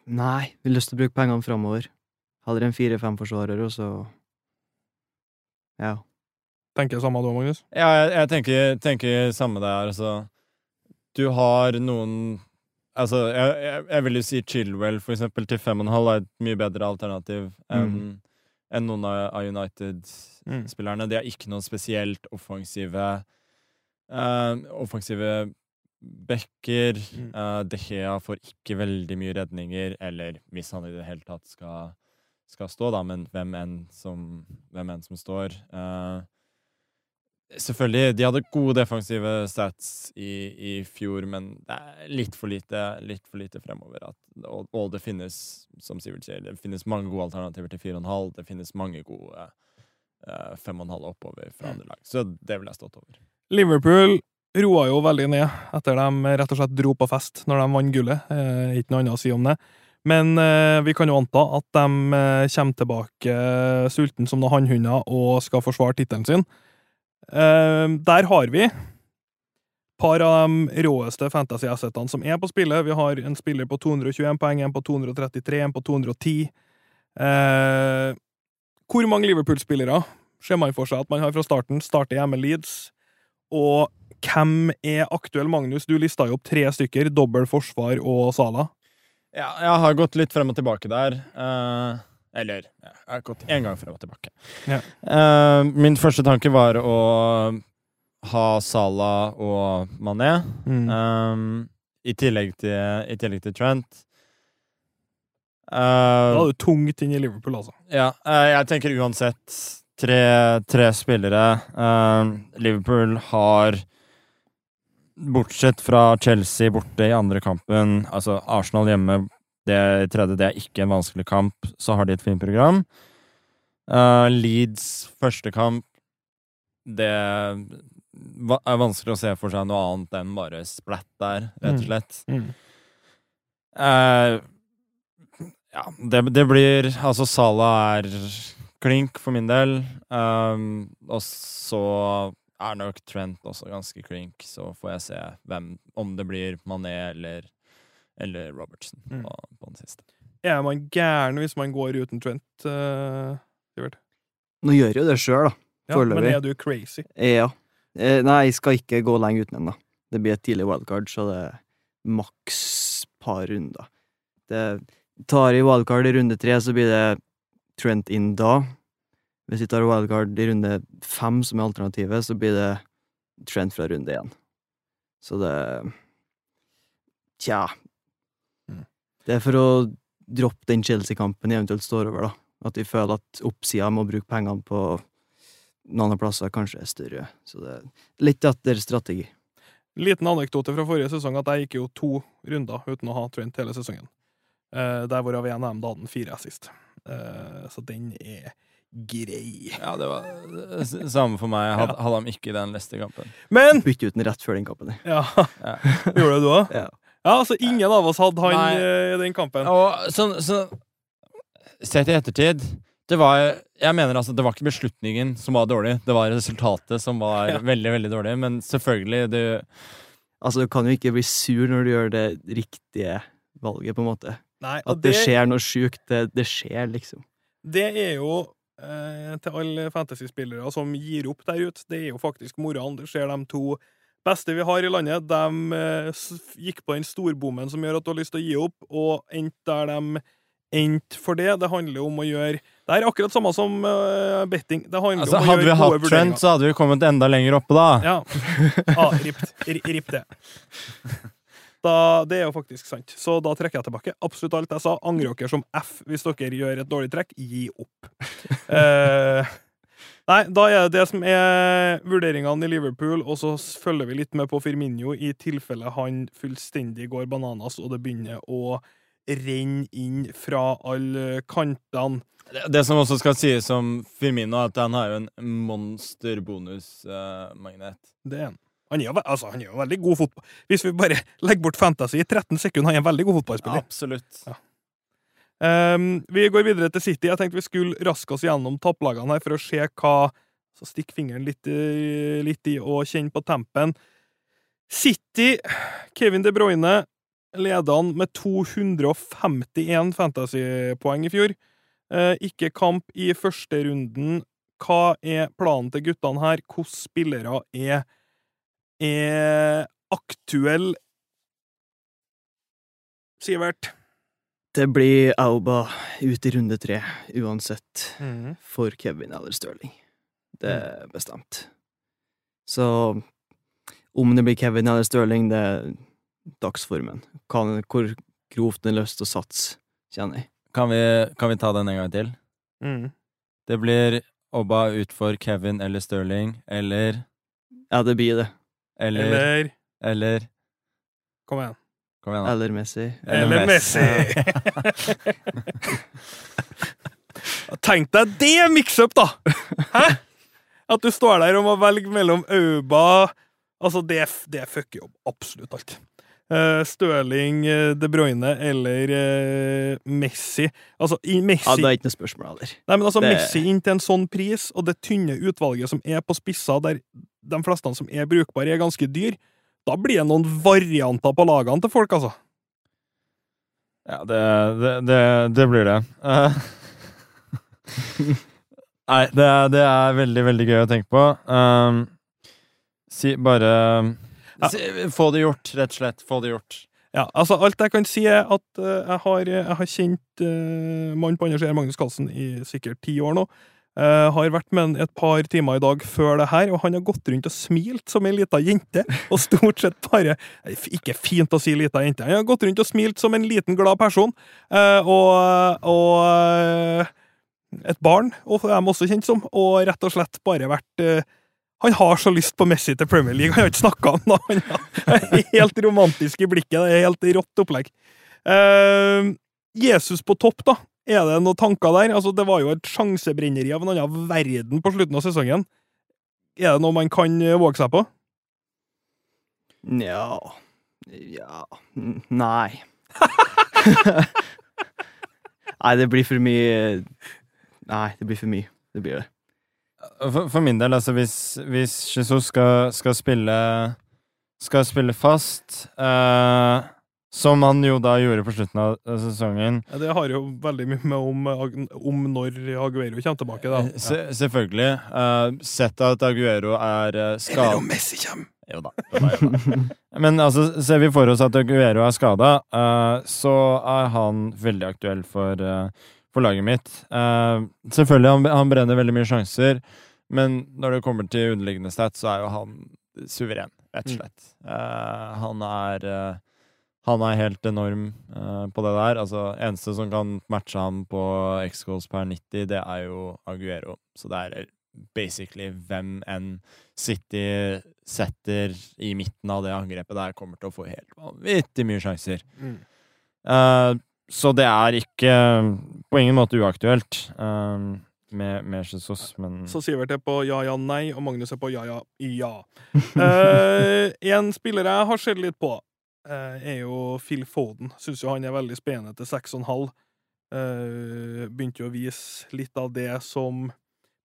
Nei, vi har lyst til å bruke pengene framover. Heller en fire-fem forsvarer, og så Ja. Tenker samme du, Magnus? Ja, jeg, jeg tenker, tenker samme der. Altså, du har noen Altså, jeg, jeg, jeg vil jo si Chilwell, for eksempel, til fem og en halv er et mye bedre alternativ enn enn noen av, United-spillerne. De har ikke noen spesielt offensive uh, Offensive backer. Mm. Uh, De Gea får ikke veldig mye redninger, eller hvis han i det hele tatt skal, skal stå, da, men hvem enn som, hvem enn som står. Eh, Selvfølgelig, de hadde gode defensive stats i, i fjor, men det er litt for lite, litt for lite fremover. At, og, og det finnes, som Sivert sier, det finnes mange gode alternativer til 4,5. Det finnes mange gode uh, 5,5 oppover fra andre lag. Så det vil jeg stått over. Liverpool roa jo veldig ned etter de rett og slett dro på fest når de vant gullet. Eh, ikke noe annet å si om det. Men eh, vi kan jo anta at de eh, kommer tilbake eh, sulten som noen hannhunder og skal forsvare tittelen sin. Eh, der har vi par av de råeste fantasy-assetene som er på spillet. Vi har en spiller på 221 poeng, en på 233, en på 210. Eh, hvor mange Liverpool-spillere ser man for seg at man har fra starten? Starter hjemme Leeds. Og hvem er aktuell, Magnus? Du lista jo opp tre stykker. Dobbel forsvar og Sala. Ja, jeg har gått litt frem og tilbake der. Eh, eller jeg har gått én gang frem og tilbake. Ja. Uh, min første tanke var å ha Salah og Mané. Mm. Um, i, tillegg til, I tillegg til Trent. Da Uh, er du tungt inn i Liverpool, altså. ja, uh, jeg tenker uansett tre, tre spillere. Uh, Liverpool har Bortsett fra Chelsea borte i andre kampen, altså Arsenal hjemme det tredje, det er ikke en vanskelig kamp, så har de et fint program. Uh, Leeds første kamp, det er vanskelig å se for seg noe annet enn bare splatt der, rett og Mm. slett. Mm. Uh, ja, det, det blir Altså, Sala er klink for min del. Um, og så er nok Trent også ganske klink, så får jeg se hvem Om det blir Mané eller, eller Robertson Mm. på, på den siste. Er man gæren hvis man går uten Trent, uh, Sivert? Nå gjør jo det sjøl, da. Ja, men er du crazy? Ja. Eh, nei, jeg skal ikke gå lenge uten den, da. Det blir et tidlig wildcard, så det er maks par runder. Det tar i wildcard i runde tre, så blir det Trent inn da. Hvis vi tar wildcard i runde fem, som er alternativet, så blir det Trent fra runde én. Så det Tja. Det er for å droppe den Chelsea-kampen eventuelt står over, da. At de føler at oppsida med å bruke pengene på noen andre plasser kanskje er større. Så det er litt etter strategi. Liten anekdote fra forrige sesong at jeg gikk jo to runder uten å ha Trent hele sesongen. Eh, der hvorav én av dem da hadde fire assist. Eh, så den er grei. Ja, det var det samme for meg. Hadde, hadde han ikke den neste kampen. Men Bytte ut den rett før den kampen. Ja, Ja. gjorde du det òg? Ja. Ja, altså ingen av oss hadde han Nei. eh, i den kampen. Og sånn så, Sett i ettertid det var, Jeg mener altså, det var ikke beslutningen som var dårlig, det var resultatet som var Ja. veldig veldig dårlig. Men selvfølgelig, det, Altså, du kan jo ikke bli sur når du gjør det riktige valget, på en måte. Nei, At det skjer noe sjukt, det, det skjer, liksom. Det er jo eh, til alle fantasyspillere som gir opp der ute, det er jo faktisk moralen. Det ser de to beste vi har i landet. De eh, gikk på den storbommen som gjør at du har lyst til å gi opp, og endte der de endte for det. Det handler jo om å gjøre Det er akkurat samme som eh, betting. Det handler altså, Hadde vi hatt trend, Trent, så hadde vi kommet enda lenger oppe da. Ja. ah, ript. Ripp det. Da, det er jo faktisk sant. Så da trekker jeg tilbake absolutt alt jeg sa. Angrer dere som F hvis dere gjør et dårlig trekk. Gi opp. Eh, nei, da er det det som er vurderingene i Liverpool, og så følger vi litt med på Firmino i tilfelle han fullstendig går bananas og det begynner å renne inn fra alle kantene. Det, det som også skal sies om Firmino, er at han har jo en monster bonusmagnet. Det er han. Han er, jo, altså, han er jo veldig god fotball. Hvis vi bare legger bort fantasy i 13 sekunder, han er en veldig god fotballspiller. Absolutt. Ja. Ehm, vi går videre til City. Jeg tenkte vi skulle raske oss gjennom topplagene her for å se hva Så stikk fingeren litt, litt i og kjenne på tempen. City, Kevin De Bruyne, leder han med 251 fantasypoeng i fjor. Uh, ikke kamp i første runden. Hva er planen til guttene her? Hvilke spillere er, er aktuelle Sivert. Det blir Auba ut i runde tre, uansett, Mhm. for Kevin eller Stirling. Det Mm. er bestemt. Så om det blir Kevin eller Stirling, det er dagsformen. Kan, hvor grovt den har lyst til å satse, kjenner jeg. Kan vi, kan vi ta den en gang til? Mm. Det blir Obba ut for Kevin eller Sterling, eller Ja, det blir det. Eller Eller Eller Kom igjen. Kom igjen, da. Eller Messi. Eller Messi. Tenk deg det mix-up, da! Hæ? At du står der og må velge mellom Auba Altså, det, det fucker jo absolutt alt. Uh, Støling, eh, De Bruyne eller eh, Messi. Altså, i Messi Ja, det er ikke noe spørsmål heller. Nei, men altså, Det- Messi inn til en sånn pris, og det tynne utvalget som er på spisser, der de fleste som er brukbare, er ganske dyr, da blir det noen varianter på lagene til folk, altså. Ja, det, det, det, det blir det. Uh, Nei, det, er- det veldig, veldig gøy å tenke på. Uh, si bare Ja. si, Få det gjort, rett og slett. Få det gjort. Ja, altså, alt jeg kan si, er at uh, jeg, har, jeg har kjent uh, mannen på andre siden, Magnus Carlsen, i sikkert ti år nå. Eh, har vært med et par timer i dag før det her, og han har gått rundt og smilt som ei lita jente. Og stort sett bare eh, Ikke fint å si lita jente. Han har gått rundt og smilt som en liten, glad person. Uh, og og uh, et barn, og er de også kjent som. Og rett og slett bare vært Han har så lyst på Messi til Premier League. Han har ikke snakka om det. Han har helt romantisk i blikket. Det er helt rått opplegg. Jesus på topp, da. Er det noen tanker der? Altså, Det var jo et sjansebrenneri av en annen verden på slutten av sesongen. Er det noe man kan eh, våge seg på? Nja Ja Nei. Nei, det blir for mye Nei, det blir for mye. Det blir det. For, for min del, altså, hvis, hvis Jesus skal, skal spille Skal spille fast eh, Som han jo da gjorde på slutten av sesongen. Ja, Det har jo veldig mye med om, eh, om når Aguero kommer tilbake. da. Eh, Se, selvfølgelig. Uh, sett at Aguero er uh, Eller om Messi kommer! Jo da. Jo da, jo da. Men altså, ser vi for oss at Aguero er skada, så er han veldig aktuell for, uh, for laget mitt. Eh, selvfølgelig, han, han brenner veldig mye sjanser, men når det kommer til underliggende stats, så er jo han suveren, rett og slett. Eh, han er eh, han er helt enorm uh, på det der. Altså, eneste som kan matche ham på X-goals per 90, det er jo Aguero. Så det er basically hvem enn City setter i midten av det angrepet der, kommer til å få helt vanvittig mye sjanser. Mm. Uh, så det er ikke på ingen måte uaktuelt Uh, med, med Jesus, men Så Sivert er på ja, ja, nei, og Magnus er på ja, ja, ja. uh, en spiller jeg har sett litt på, eh, er jo Phil Foden. Syns jo han er veldig spennende til 6,5. Uh, begynte jo å vise litt av det som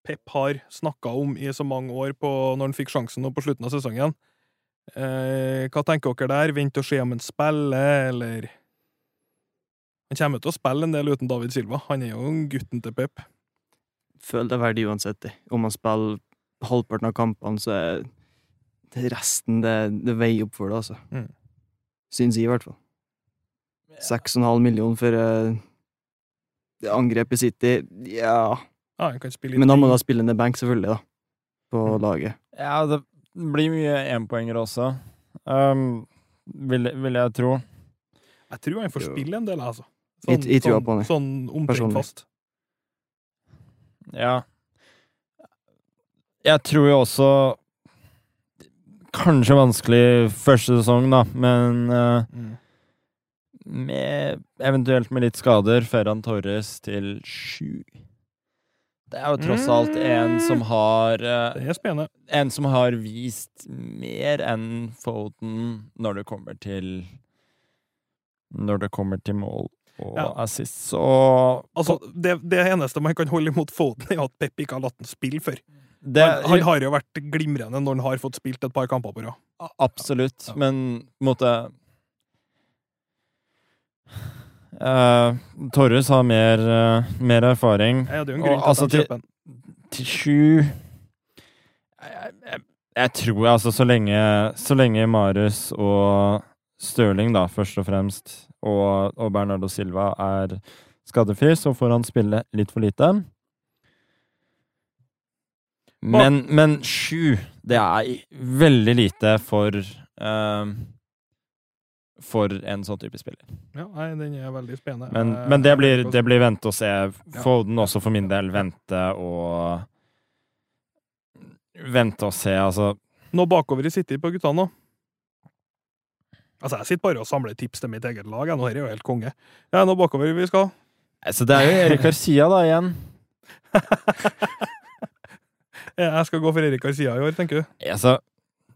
Pep har snakka om i så mange år på, når han fikk sjansen nå på slutten av sesongen. Eh, hva tenker dere der? Vent og se om han spiller, eller Han kommer til å spille en del uten David Silva. Han er jo gutten til Pep. Føler det er verdig uansett. Om han spiller halvparten av kampene, så er resten det, det veier opp for det, altså. Mm. Syns jeg, i hvert fall. Seks og en halv million for uh, angrep i City, ja ah, kan spille Men da må du ha spillende bank, selvfølgelig, da. På Mm. laget. Ja, det blir mye énpoengere også. Um, vil, vil jeg tro. Jeg tror han får spille en del, altså. Sånn, I, i sånn, på han, sånn omtrent fast. Ja. Jeg tror jo også Kanskje vanskelig første sesong, da, men eh, med, eventuelt med litt skader, Ferran Torres til sju. Det er jo tross alt en som har uh. En som har vist mer enn Foden når det kommer til Når det kommer til mål og Ja. assist, så Altså, det, det eneste man kan holde imot Foden, er at Pep ikke har latt den spille før. Det, Han, har jo vært glimrende når han har fått spilt et par kamper på rad. Absolutt, Ja. men på en måte uh, Torres har mer, uh, mer erfaring. Ja, det er jo en grunn til altså at han kjøper den. Til sju jeg, jeg, jeg tror altså så lenge Så lenge Marius og Stirling, da, først og fremst, og, og Bernardo Silva er skadefri, så får han spille litt for lite. Men, men sju, det er veldig lite for eh, For en sånn type spiller. Ja, nei, den er veldig spennende. Men, Eh, men det, blir, det blir vente og se. Foden også for min del. Vente og Vente og se, altså. Nå bakover i City på guttene nå. Altså, jeg sitter bare og samler tips til mitt eget lag. Nå er jo helt konge. Ja, nå bakover vi skal. Så det er jo Erik Garcia, da, igjen. Jeg skal gå for Erik Garcia i år, tenker du? Altså,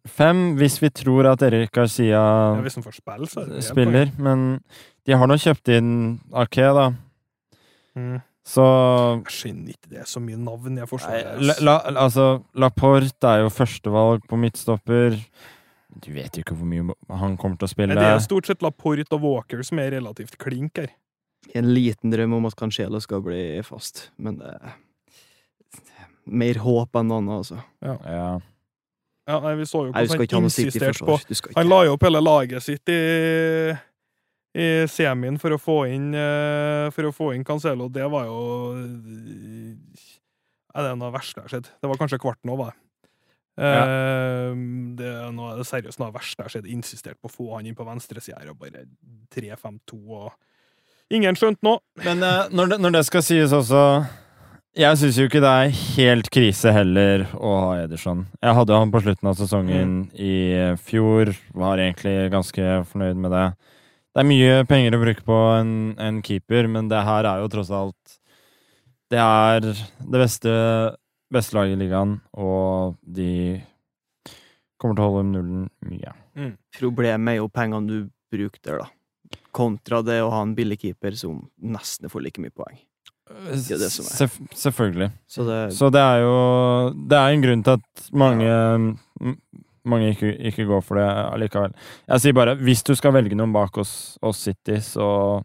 fem hvis vi tror at Erik Garcia Ja, hvis han får spille, så er det spiller. spiller. Men de har nå kjøpt inn Ake, da. Mm. Så Jeg skjønner ikke det er så mye navn jeg Nei, forstår. la, la, altså, Laporte er jo førstevalg på midtstopper. Du vet jo ikke hvor mye han kommer til å spille. Det er stort sett Laporte og Walker som er relativt klink her. En liten drøm om at Cancelo skal bli fast, men det mer håp enn noe annet, altså. Ja. Ja, nei, Vi så jo hvordan han insisterte på. Han la jo opp hele laget sitt i, i semien for å få inn eh, For å få inn Cancelo. Det var jo Nei, Det er noe av det verste jeg har sett. Det var kanskje kvarten òg, var det. Ja. det er noe av det seriøst noe av det verste jeg har sett. Insistert på å få han inn på venstresida her, og bare 3-5-2 og Ingen skjønte noe. Men eh, når, det, når det skal sies også Jeg syns jo ikke det er helt krise heller å ha Ederson. Jeg hadde han på slutten av sesongen i fjor. Var egentlig ganske fornøyd med det. Det er mye penger å bruke på en, en keeper, men det her er jo tross alt Det er det beste, beste laget i ligaen, og de kommer til å holde nullen mye. Problemet er jo pengene du bruker der, da. Kontra det å ha en billig keeper som nesten får like mye poeng. Det som er. Sef selvfølgelig. Så det Så det er jo Det er en grunn til at mange ja. Mange ikke, ikke går for det allikevel. Jeg sier bare, hvis du skal velge noen bak oss, oss City, så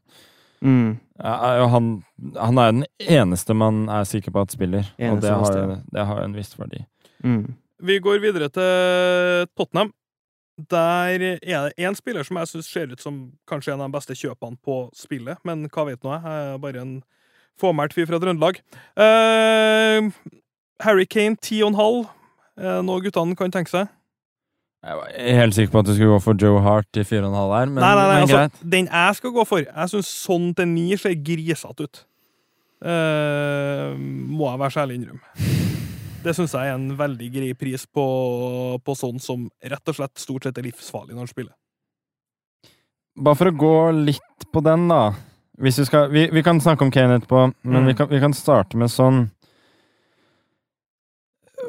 mm, er jo han Han er den eneste man er sikker på at spiller. og det har, jo- det har en viss verdi. mm. Vi går videre til Tottenham. Der er det én spiller som jeg syns ser ut som kanskje en av de beste kjøpene på spillet, men hva vet nå jeg? Jeg er bare en fåmælt fyr fra Trøndelag. Uh, Harry Kane 10,5. Er det noe guttene kan tenke seg? Jeg var helt sikker på at du skulle gå for Joe Hart i 4,5 her, men, nei, nei, nei, men altså, greit. den jeg skal gå for Jeg syns sånn til ni ser grisete ut. Uh, må jeg være så ærlig innrømme. Det syns jeg er en veldig grei pris på, på sånn som rett og slett stort sett er livsfarlig når han spiller. Bare for å gå litt på den, da. Vi, skal, vi, vi kan snakke om Kane etterpå, men Mm. vi, kan, vi kan starte med sånn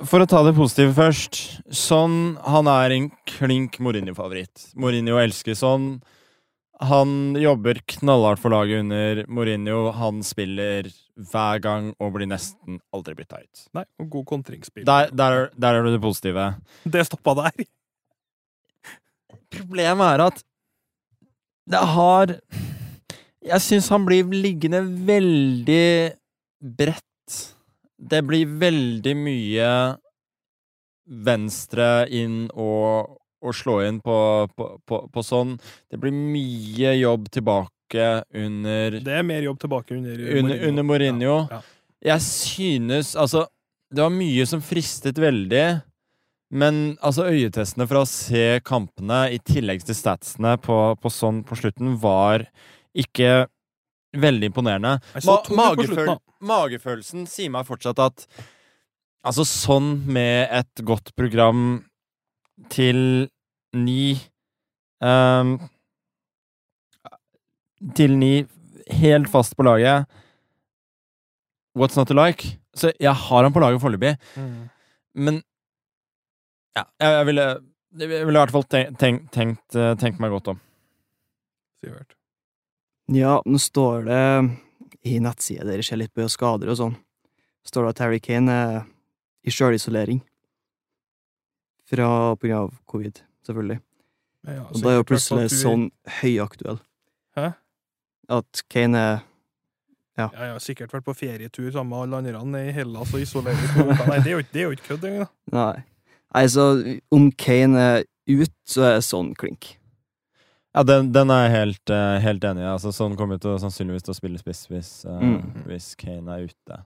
For å ta det positive først. Sånn, han er en klink Mourinho-favoritt. Mourinho elsker sånn. Han jobber knallhardt for laget under Mourinho. Han spiller hver gang og blir nesten aldri bytta ut. Nei, og god kontringsspill. Der, der, er- der er du det positive. Det stoppa der. Problemet er at det har Jeg syns han blir liggende veldig bredt. Det blir veldig mye venstre inn og, og slå inn på, på, på, på sånn. Det blir mye jobb tilbake under Det er mer jobb tilbake under under, under Mourinho. Ja, ja. Jeg synes Altså, det var mye som fristet veldig. Men altså, øyetestene for å se kampene, i tillegg til statsene på, på sånn på slutten, var ikke veldig imponerende. Ma mageføl magefølelsen sier meg fortsatt at Altså, sånn med et godt program til ni um, Til ni, helt fast på laget What's not to like? Så jeg har han på laget foreløpig, Mm. men ja, jeg, jeg ville jeg ville i hvert fall tenkt, tenkt, tenkt, eh, tenkt meg godt om. Sivert. Ja, nå står det i nettsida deres litt på skader og sånn, står det at Harry Kane er i sjølisolering. Fra på grunn av covid, selvfølgelig. Ja, Og da er jo plutselig du... sånn høyaktuell. Hæ? At Kane er Ja, jeg har sikkert vært på ferietur sammen med alle andre i Hellas og isolert i to uker. Nei, det er jo det er jo ikke kødd engang. Nei. Nei, så om Kane er ut, så er det sånn klink. Ja, den, den er jeg helt, eh, helt enig i. Altså, sånn kommer til sannsynligvis til å spille spiss hvis, eh, Mm. hvis Kane er ute.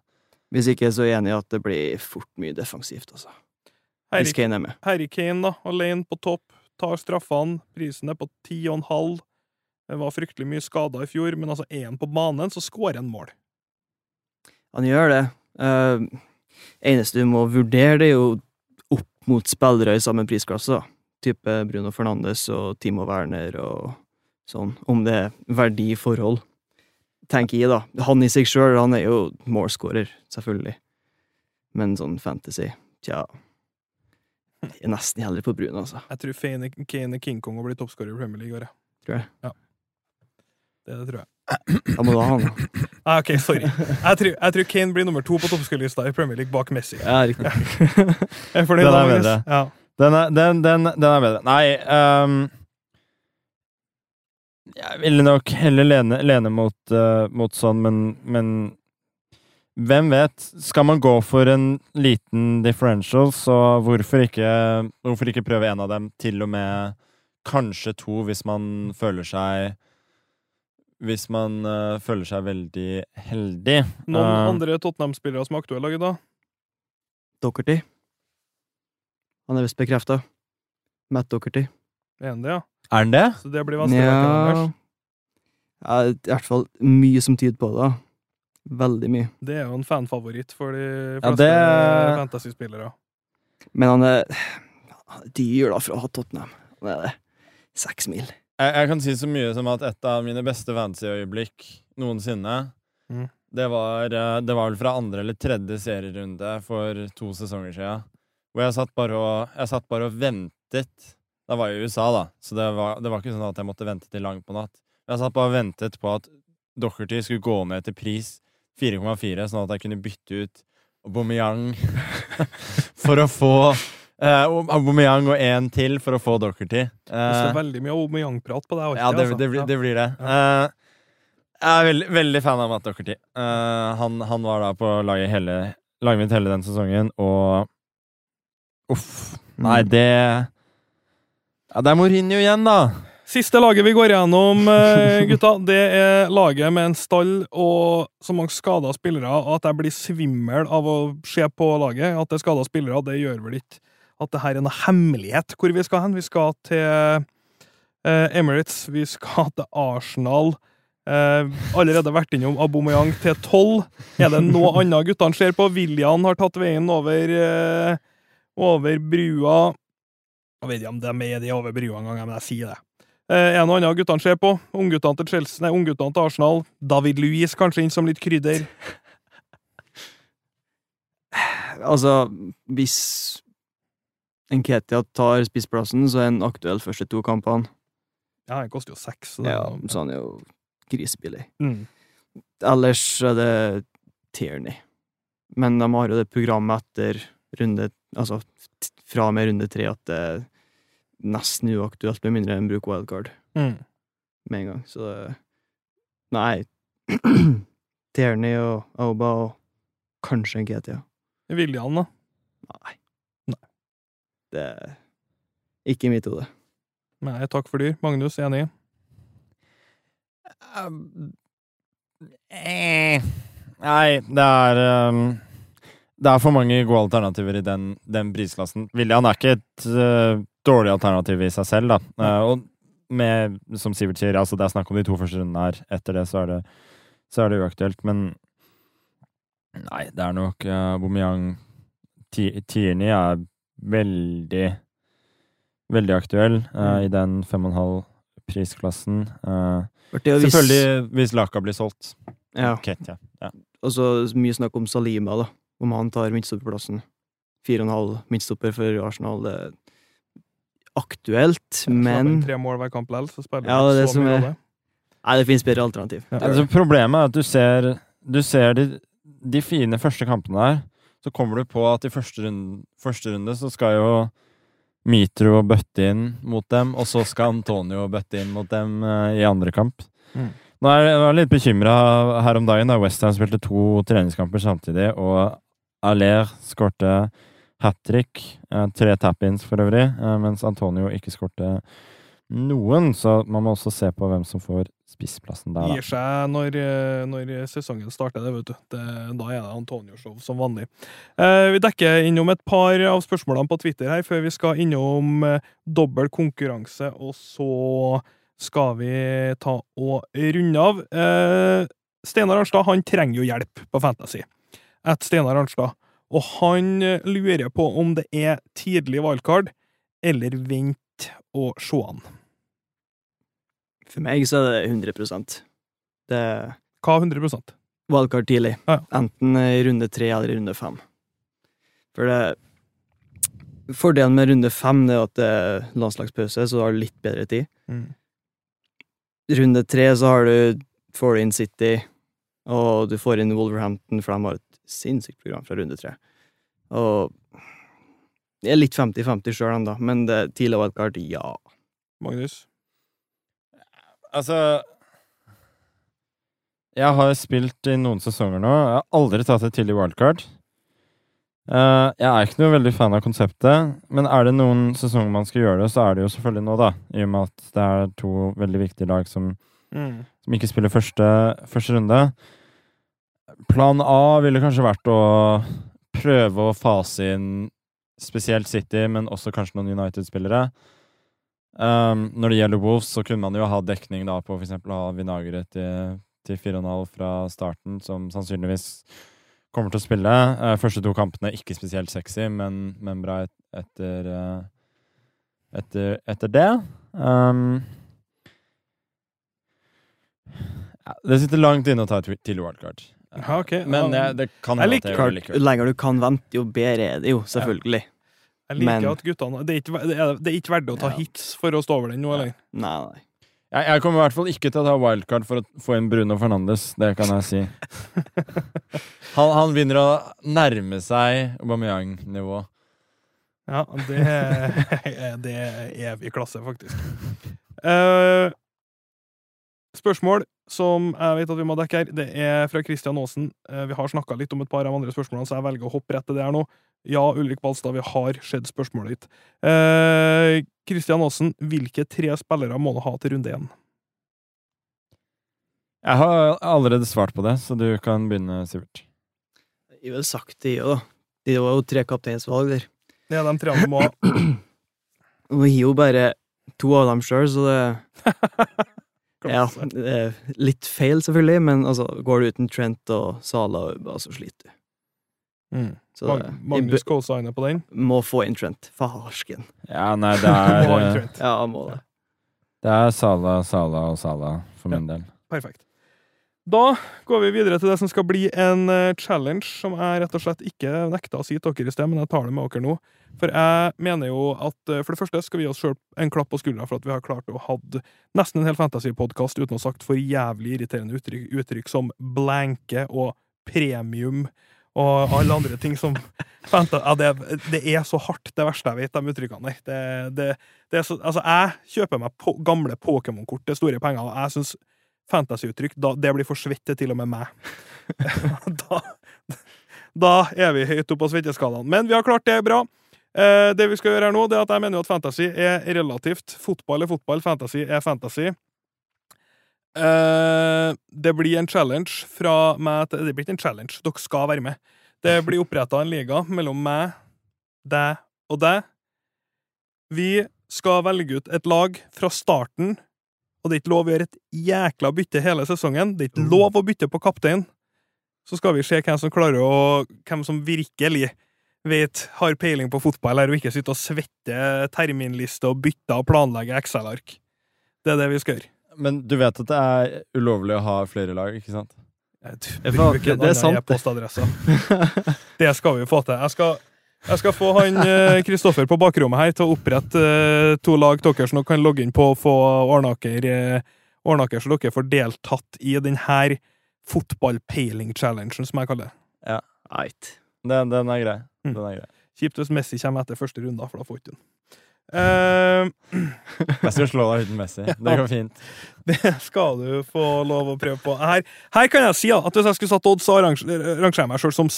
Hvis ikke så er jeg enig i at det blir fort mye defensivt, altså. Hvis Kane er med. Harry Kane, da, alene på topp, tar straffene. Prisen er på ti og en halv. Det var fryktelig mye skader i fjor, men altså én på banen, så skårer han mål. Han gjør det. Uh, eneste du må vurdere, det er jo opp mot spillere i samme prisklasse. da. Type Bruno Fernandes og Timo Werner og sånn. Om det er verdiforhold. Tenker jeg, da. Han i seg sjøl, han er jo målskårer, selvfølgelig. Men sånn fantasy, tja Jeg er nesten heller på Bruno, altså. Jeg tror Kane, Kane King Kong blir toppskårer i Premier League i år. Tror jeg. Ja. Det, det tror jeg. Da må du ha han, da. Ah, ok, sorry. Jeg tror, jeg tror Kane blir nummer to på toppskårerlista i Premier League bak Messi. Ja, riktig. Jeg er fornøyd, det er da, jeg. Ja. Den er, den, den, den er bedre. Nei um, Jeg ville nok heller lene, lene mot, uh, mot sånn, men, men hvem vet? Skal man gå for en liten differential, så hvorfor ikke, hvorfor ikke prøve en av dem, til og med kanskje to, hvis man føler seg Hvis man uh, føler seg veldig heldig. Noen uh, andre Tottenham-spillere som er aktuelle i dag? Docherty. Han er visst bekrefta. Matt Docherty. Er han det, ja? Er han det? Så det blir vanskelig Ja, ja, i hvert fall mye som tyder på det. Veldig mye. Det er jo en fanfavoritt for de Ja, det- fantasy-spillere. Men han er, han er dyr da for å ha Tottenham. Han er det. Seks mil. Jeg, jeg kan si så mye som at et av mine beste fantasyøyeblikk noensinne Mm. det, var, eh, det var vel fra andre eller tredje serierunde for to sesonger siden. Hvor jeg satt bare og, jeg satt bare og ventet. Da var jeg i USA, da, så det var, det var ikke sånn at jeg måtte vente til langt på natt. Jeg satt bare og ventet på at Docherty skulle gå ned til pris 4,4, sånn at jeg kunne bytte ut Aubameyang for å få eh, Aubameyang og én til for å få Docherty. Det står Eh, veldig mye Aubameyang-prat på deg. ja, det, altså. det, blir, det blir det. Eh, jeg er veldig, veldig fan av Matt Docherty. Eh, han, han var da på laget, hele, laget mitt hele den sesongen, og Uff. Nei, det Ja, det er Mourinho igjen, da! Siste laget vi går gjennom, eh, gutta, det er laget med en stall og så mange skada spillere at jeg blir svimmel av å se på laget. At det er skada spillere, det gjør vel ikke at det her er noe hemmelighet hvor vi skal hen. Vi skal til eh, Emirates, vi skal til Arsenal. Eh, allerede vært innom Aubameyang til tolv. Er det noe annet guttene ser på? William har tatt veien over, eh, over brua. Jeg vet ikke om de er med de over brua engang, men jeg sier det. Eh, en og annen av guttene ser på. Ungguttene til Chelsea, nei, ungguttene til Arsenal. David Louis kanskje inn som litt krydder. Altså, hvis Nketia tar spissplassen, så er han aktuell første to kampene. Ja, han koster jo seks. så Ja, så han er jo grisebillig. Mm. Ellers er det Tierney. Men de har jo det programmet etter runde Altså fra og med runde tre at det er nesten uaktuelt, med mindre enn bruk wildcard Mm. med en gang. Så Nei. Tierney og Auba og kanskje en Nketia. William, da? Nei. Nei. Det er ikke i mitt hode. Nei, takk for dyr. Magnus, enig? Eh, Nei, det er um, Det er for mange gode alternativer i den, den prisklassen. William er ikke et uh, dårlig alternativ i seg selv, da. Uh, og med, som Sivert sier, altså det er snakk om de to første rundene her. Etter det så er det, så er det uaktuelt. Men nei, det er nok uh, Aubameyang Ti- Tierney er veldig Veldig aktuell uh, i den fem og en halv prisklassen. Uh, Selvfølgelig hvis Laka blir solgt. Ja. Ketia. Ja. Og så mye snakk om Salima, da. Om han tar midtstopperplassen. Fire og en halv midtstopper for Arsenal. Det er aktuelt, men Tre mål hver kamp likevel, så spiller Ja, det det ikke så mye er- rolle. Nei, det finnes bedre alternativ. Ja. Altså, problemet er at du ser, du ser de, de fine første kampene her. Så kommer du på at i første runde, første runde så skal jo Mitro bøtte inn mot dem, og så skal Antonio bøtte inn mot dem uh, i andre kamp. Mm. Nå er jeg litt bekymra her om dagen da Westham spilte to treningskamper samtidig, og Aller skårte hat trick. Eh, tre tap-ins for øvrig, eh, mens Antonio ikke skårte noen, så man må også se på hvem som får spissplassen der, Gir seg når, eh, når sesongen starter, det, vet du. Det, da er det Antonio-show som vanlig. Vi dekker innom et par av spørsmålene på Twitter her, før vi skal innom dobbel konkurranse, og så skal vi ta og runde av. Eh, Steinar Arnstad han trenger jo hjelp på Fantasy. Et Steinar Arnstad. Og han eh, lurer på om det er tidlig wildcard, eller vent og se han. For meg så er det 100 Det Hva 100 wildcard tidlig. Ja. Enten i runde tre eller i runde fem. For det Fordelen med runde fem er at det er landslagspause, så du har litt bedre tid. Mm. Runde tre så har du får du inn City, og du får inn Wolverhampton, for de har et sinnssykt program fra runde tre. Og det er litt 50-50 sjøl ennå, men det tidlig wildcard, ja. Magnus? Altså Jeg har spilt i noen sesonger nå. Jeg har aldri tatt et tidlig wildcard. Uh, jeg er ikke noe veldig fan av konseptet, men er det noen sesonger man skal gjøre det, så er det jo selvfølgelig nå, da. I og med at det er to veldig viktige lag som, Mm. som ikke spiller første, første runde. Plan A ville kanskje vært å prøve å fase inn spesielt City, men også kanskje noen United-spillere. Um, når det gjelder Wolves, så kunne man jo ha dekning da på f.eks. å ha Vinagre til, til 4,5 fra starten, som sannsynligvis kommer til å spille. Uh, første to kampene ikke spesielt sexy, men, men bra et, etter, uh, etter etter det. Um, ja, det sitter langt inne å ta et tidlig wildcard. Ja, okay. Men jeg, det kan Jeg hende at jeg gjør det likevel. jo lenger du kan vente, jo bedre er det jo, selvfølgelig. Jeg liker Men- at guttene Det er ikke, det er, er ikke verdt å ta Ja. hits for å stå over den nå, eller? Nei, nei. Jeg, jeg kommer i hvert fall ikke til å ta wildcard for å få inn Bruno Fernandes. Det kan jeg si. Han, han begynner å nærme seg Aubameyang-nivå. Ja, det er, det er evig klasse, faktisk. Uh, spørsmål som jeg vet at vi må dekke her, det er fra Kristian Aasen. Eh, vi har snakka litt om et par av andre spørsmålene, så jeg velger å hoppe rett til det her nå. Ja, Ulrik Balstad, vi har sett spørsmålet ditt. Eh, Kristian Aasen, hvilke tre spillere må du ha til runde én? Jeg har allerede svart på det, så du kan begynne, Sivert. Jeg ville sagt det, jo, da. Det var jo tre kapteinsvalg der. Er de tre du må ha. Vi har jo bare to av dem sjøl, så det Ja, litt feil, selvfølgelig, men altså, går du uten Trent og Sala og Uba, så sliter du. Mm. Så Mag Magnus jeg co-signer på den. må få inn Trent. Farsken. Ja, nei, det er eh, Ja, må det. Det er Sala, Sala og Sala for min del. Perfekt. Da går vi videre til det som skal bli en eh, challenge, som jeg rett og slett ikke nekta å si til dere i sted, men jeg tar det med dere nå. For jeg mener jo at eh, for det første skal vi gi oss sjøl en klapp på skuldra for at vi har klart å ha nesten en hel fantasy-podkast uten å ha sagt for jævlig irriterende uttrykk, uttrykk som blanke og premium og alle andre ting som ja, det, det er så hardt, det verste jeg vet, de uttrykkene der. Det, det, så, altså, jeg kjøper meg på, gamle Pokémon-kort til store penger, og jeg syns fantasyuttrykk, det blir for svett til og med meg. da, da er vi høyt oppe på svetteskalaen. Men vi har klart det bra. Eh, det vi skal gjøre her nå, det er at jeg mener at fantasy er relativt. Fotball er fotball, fantasy er fantasy. Eh, det blir en challenge fra meg til Det blir ikke en challenge, dere skal være med. Det blir oppretta en liga mellom meg, deg og deg. Vi skal velge ut et lag fra starten, og det er ikke lov å gjøre et jækla bytte hele sesongen. Det er ikke lov å bytte på kaptein. Så skal vi se hvem som klarer å Hvem som virkelig vet, har peiling på fotball her, og ikke sitter og svetter terminliste og bytter og planlegger Excel-ark. Det er det vi skal gjøre. Men du vet at det er ulovlig å ha flere lag, ikke sant? Jeg bruker en det er annen e-postadresse. Det skal vi få til. Jeg skal, jeg skal få han eh, Kristoffer på bakrommet her til å opprette eh, to lag dere som kan logge inn på og få Arnaker, eh, dere så dere får deltatt i denne fotball-peiling-challengen, som jeg kaller det. Eit. Den, den er grei. Mm. Den er grei. Kjipt hvis Messi kommer etter første runde, for da får ikke hun. Eh, Jeg skal slå deg uten Messi. Det går fint. Det skal du få lov å prøve på. Her, her kan jeg si at hvis jeg skulle satt odds, så arrange- jeg meg sjøl som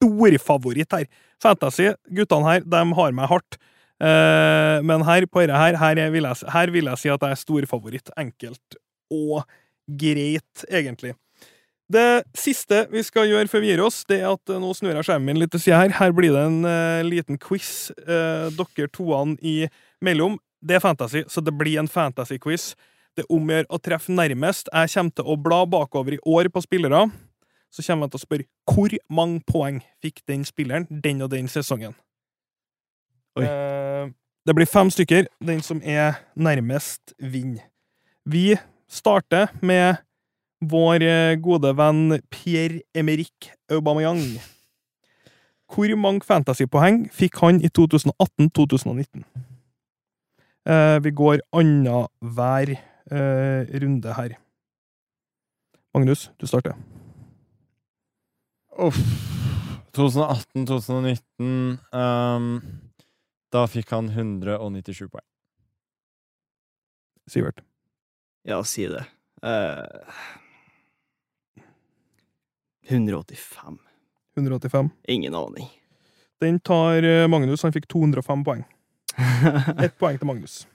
storfavoritt her. Fantasy, guttene her, de har meg hardt. Uh, men her på dette her, her, er- vil jeg, her vil jeg si at jeg er storfavoritt. Enkelt og greit, egentlig. Det siste vi skal gjøre før vi gir oss, det er at eh, nå snur jeg skjermen min litt til sida her. Her blir det en uh, liten quiz, uh, dere toene imellom. Det er fantasy, så det blir en fantasy-quiz. Det omgjør å treffe nærmest. Jeg kommer til å bla bakover i år på spillere. Så kommer jeg til å spørre hvor mange poeng fikk den spilleren den og den sesongen. Oi. Eh, det blir fem stykker. Den som er nærmest, vinner. Vi starter med vår eh, gode venn Pierre-Emerick Aubameyang. Hvor mange fantasypoeng fikk han i 2018-2019? Eh, vi går annenhver eh, runde her. Magnus, du starter. Uff. 2018-2019 um, Da fikk han 197 poeng. Sivert. Ja, si det. Uh, 185. 185. Ingen aning. Den tar eh, Magnus. Han fikk 205 poeng. Ett poeng til Magnus.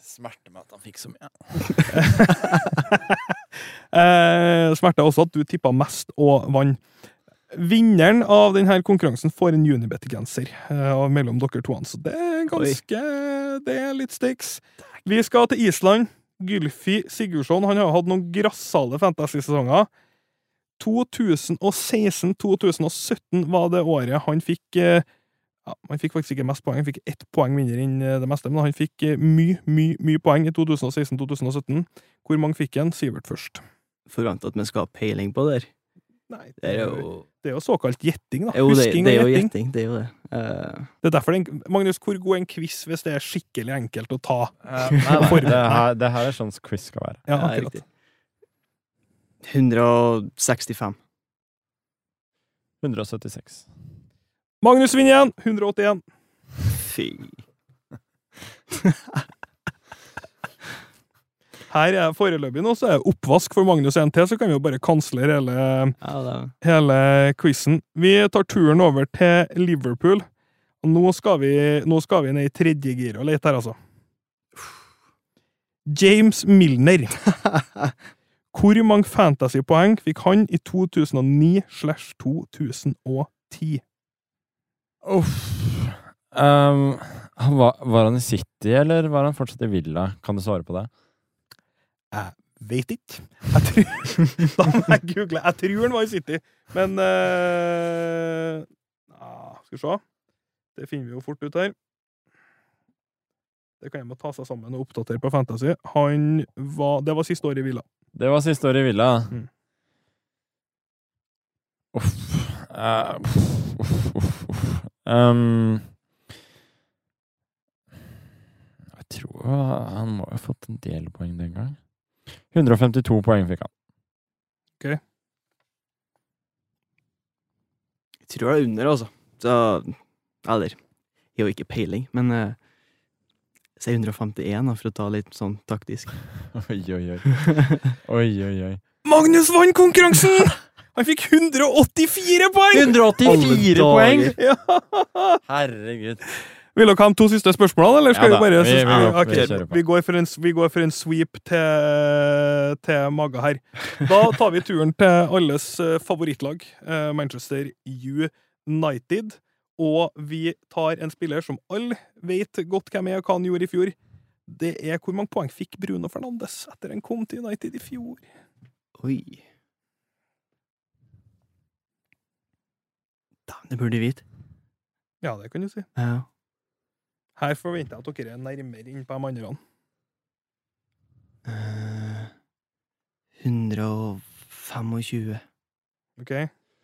Smerte med at han fikk så mye. eh, smerte også at du tippa mest og vant. Vinneren av denne konkurransen får en Unibet-genser eh, mellom dere to. Så det er ganske Det er litt stakes. Vi skal til Island. Gylfi Sigurdsson han har hatt noen grassale fantasy-sesonger. 2016-2017 var det året han fikk eh, ja, Han fikk faktisk ikke mest poeng, han fikk ett poeng mindre enn eh, det meste, men han fikk eh, mye, mye, mye poeng i 2016-2017. Hvor mange fikk han? Sivert først. Forventer at vi skal ha peiling på det her. Nei, Det er jo det er jo såkalt gjetting, da. Jo, det, Husking det er og jo gjetting. Det er jo det. Uh... Det er derfor det er Magnus, hvor god er en quiz hvis det er skikkelig enkelt å ta? nei, nei, det, her, det her er sånn quiz skal være. Ja, akkurat. riktig. 165. 176. Magnus vinner igjen! 181. Fy. Her er foreløpig nå, så er det oppvask for Magnus 1T, så kan vi jo bare kansle hele, Ja, hele quizen. Vi tar turen over til Liverpool. Og nå skal vi, nå skal vi ned i tredje gir og lete her, altså. James Milner. Hvor mange fantasypoeng fikk han i 2009 slash 2010? Uff. Um, var, var han i City, eller var han fortsatt i Villa? Kan du svare på det? Jeg Vet ikke. Jeg tror, da må jeg google. Jeg tror han var i City, men uh, ah, Skal vi se. Det finner vi jo fort ut her. Det kan jeg må ta seg sammen og oppdatere på Fantasy. Han var, Det var siste år i Villa. Det var siste år i Villa. Mm. Uff. Uh, uff, uff, uff, Ehm, jeg tror han må ha fått en del poeng den gang. 152 poeng fikk han. Ok. Jeg tror det er under, altså. Så Eller Jeg har ikke peiling, men uh, Si 151, da, for å ta litt sånn taktisk. Oi, oi, oi. Oi, oi, oi. Magnus vant konkurransen! Han fikk 184 poeng! 184 poeng! Ja. Herregud. Vil dere ha de to siste spørsmålene, eller skal Ja vi bare vi- vi går- Ok, vi vi, går for en, vi går for en sweep til, til Maga her. Da tar vi turen til alles eh, favorittlag, eh, Manchester United. Og vi tar en spiller som alle vet godt hvem er, og hva han gjorde i fjor. Det er hvor mange poeng fikk Bruno Fernandes etter han kom til United i fjor? Oi. Dæven, det burde de vite. Ja, det kan du si. Ja. Her forventer jeg at dere er nærmere inn på de andre. Uh, 125. OK?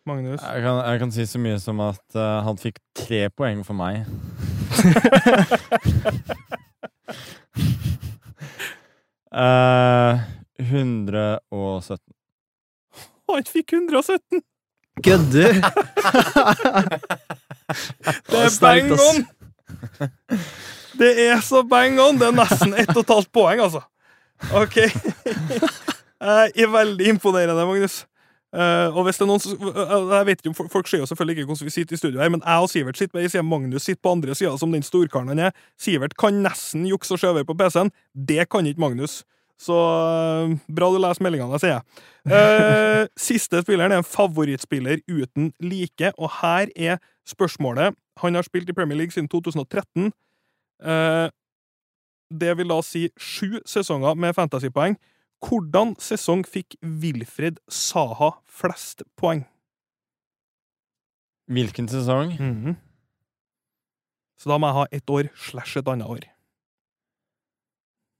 Magnus? Jeg kan, jeg kan si så mye som at uh, han fikk tre poeng for meg. uh, 117. Han fikk 117! Kødder! Det er bang on! Det er så bang on! Det er nesten ett og et halvt poeng, altså. OK. Jeg er veldig imponerende, Magnus. Uh, og hvis det er noen som, eh, jeg vet ikke om folk- ser jo selvfølgelig ikke hvordan vi sitter i studio her, men jeg og Sivert sitter med ei side, Magnus sitter på andre sida, som den storkaren han er. Sivert kan nesten jukse og se over på PC-en. Det kan ikke Magnus. Så eh, bra du leser meldingene, sier jeg. Eh, siste spilleren er en favorittspiller uten like, og her er spørsmålet. Han har spilt i Premier League siden 2013. Eh, det vil da si sju sesonger med fantasypoeng. Hvordan sesong fikk Wilfred Saha flest poeng? Hvilken sesong? Så da må jeg ha ett år slash et annet år.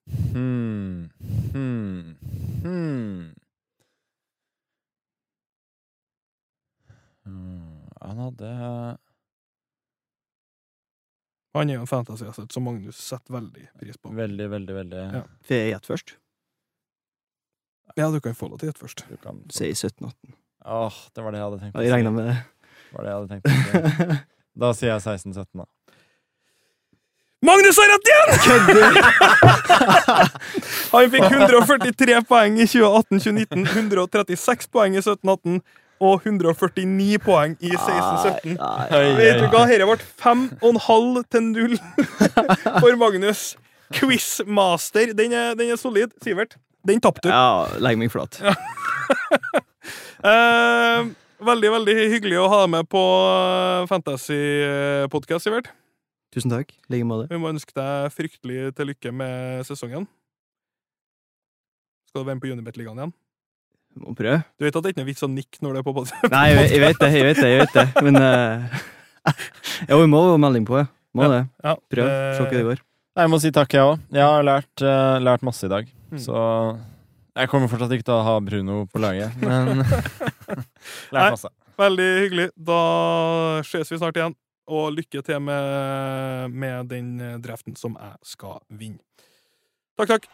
Hmm. Hmm. Hmm. Hmm. Han hadde Han er jo en fantasy-asset som Magnus setter veldig pris på. veldig, veldig, veldig Ja. Får jeg gjette først? Ja, du kan få lov til å gjette først. Du kan Si 17-18. Åh, det var det jeg hadde tenkt Ja, Jeg regna med det. Det var det jeg hadde tenkt. Da sier jeg 16-17, da. Magnus har rett igjen! Han fikk 143 poeng i 2018-2019, 136 poeng i 17-18 og 149 poeng i 16-17. Oi, Vet du hva, dette ble 5,5 til 0 for Magnus. Quizmaster. Den er, den er solid. Sivert, den tapte du. Ja, legg meg flat. uh, veldig, veldig hyggelig å ha deg med på Fantasy-podkast, Sivert. Tusen takk. I like måte. Vi må ønske deg fryktelig til lykke med sesongen. Skal du være med på Unibet-ligaen igjen? Må prøve. Du vet at det er ikke noe vits å nikke når det er på podkast? Nei, jeg, jeg vet det, jeg vet det, jeg vet det. Men uh, Jo, vi må ha melding på, ja. Må det. Ja, Prøv. det- Se hva det går. Nei, Jeg må si takk, jeg òg. Jeg har lært, uh, lært masse i dag. Mm. Så jeg kommer fortsatt ikke til å ha Bruno på laget, men lært masse. Veldig hyggelig. Da ses vi snart igjen. Og lykke til med, med den draften som jeg skal vinne. Takk, takk.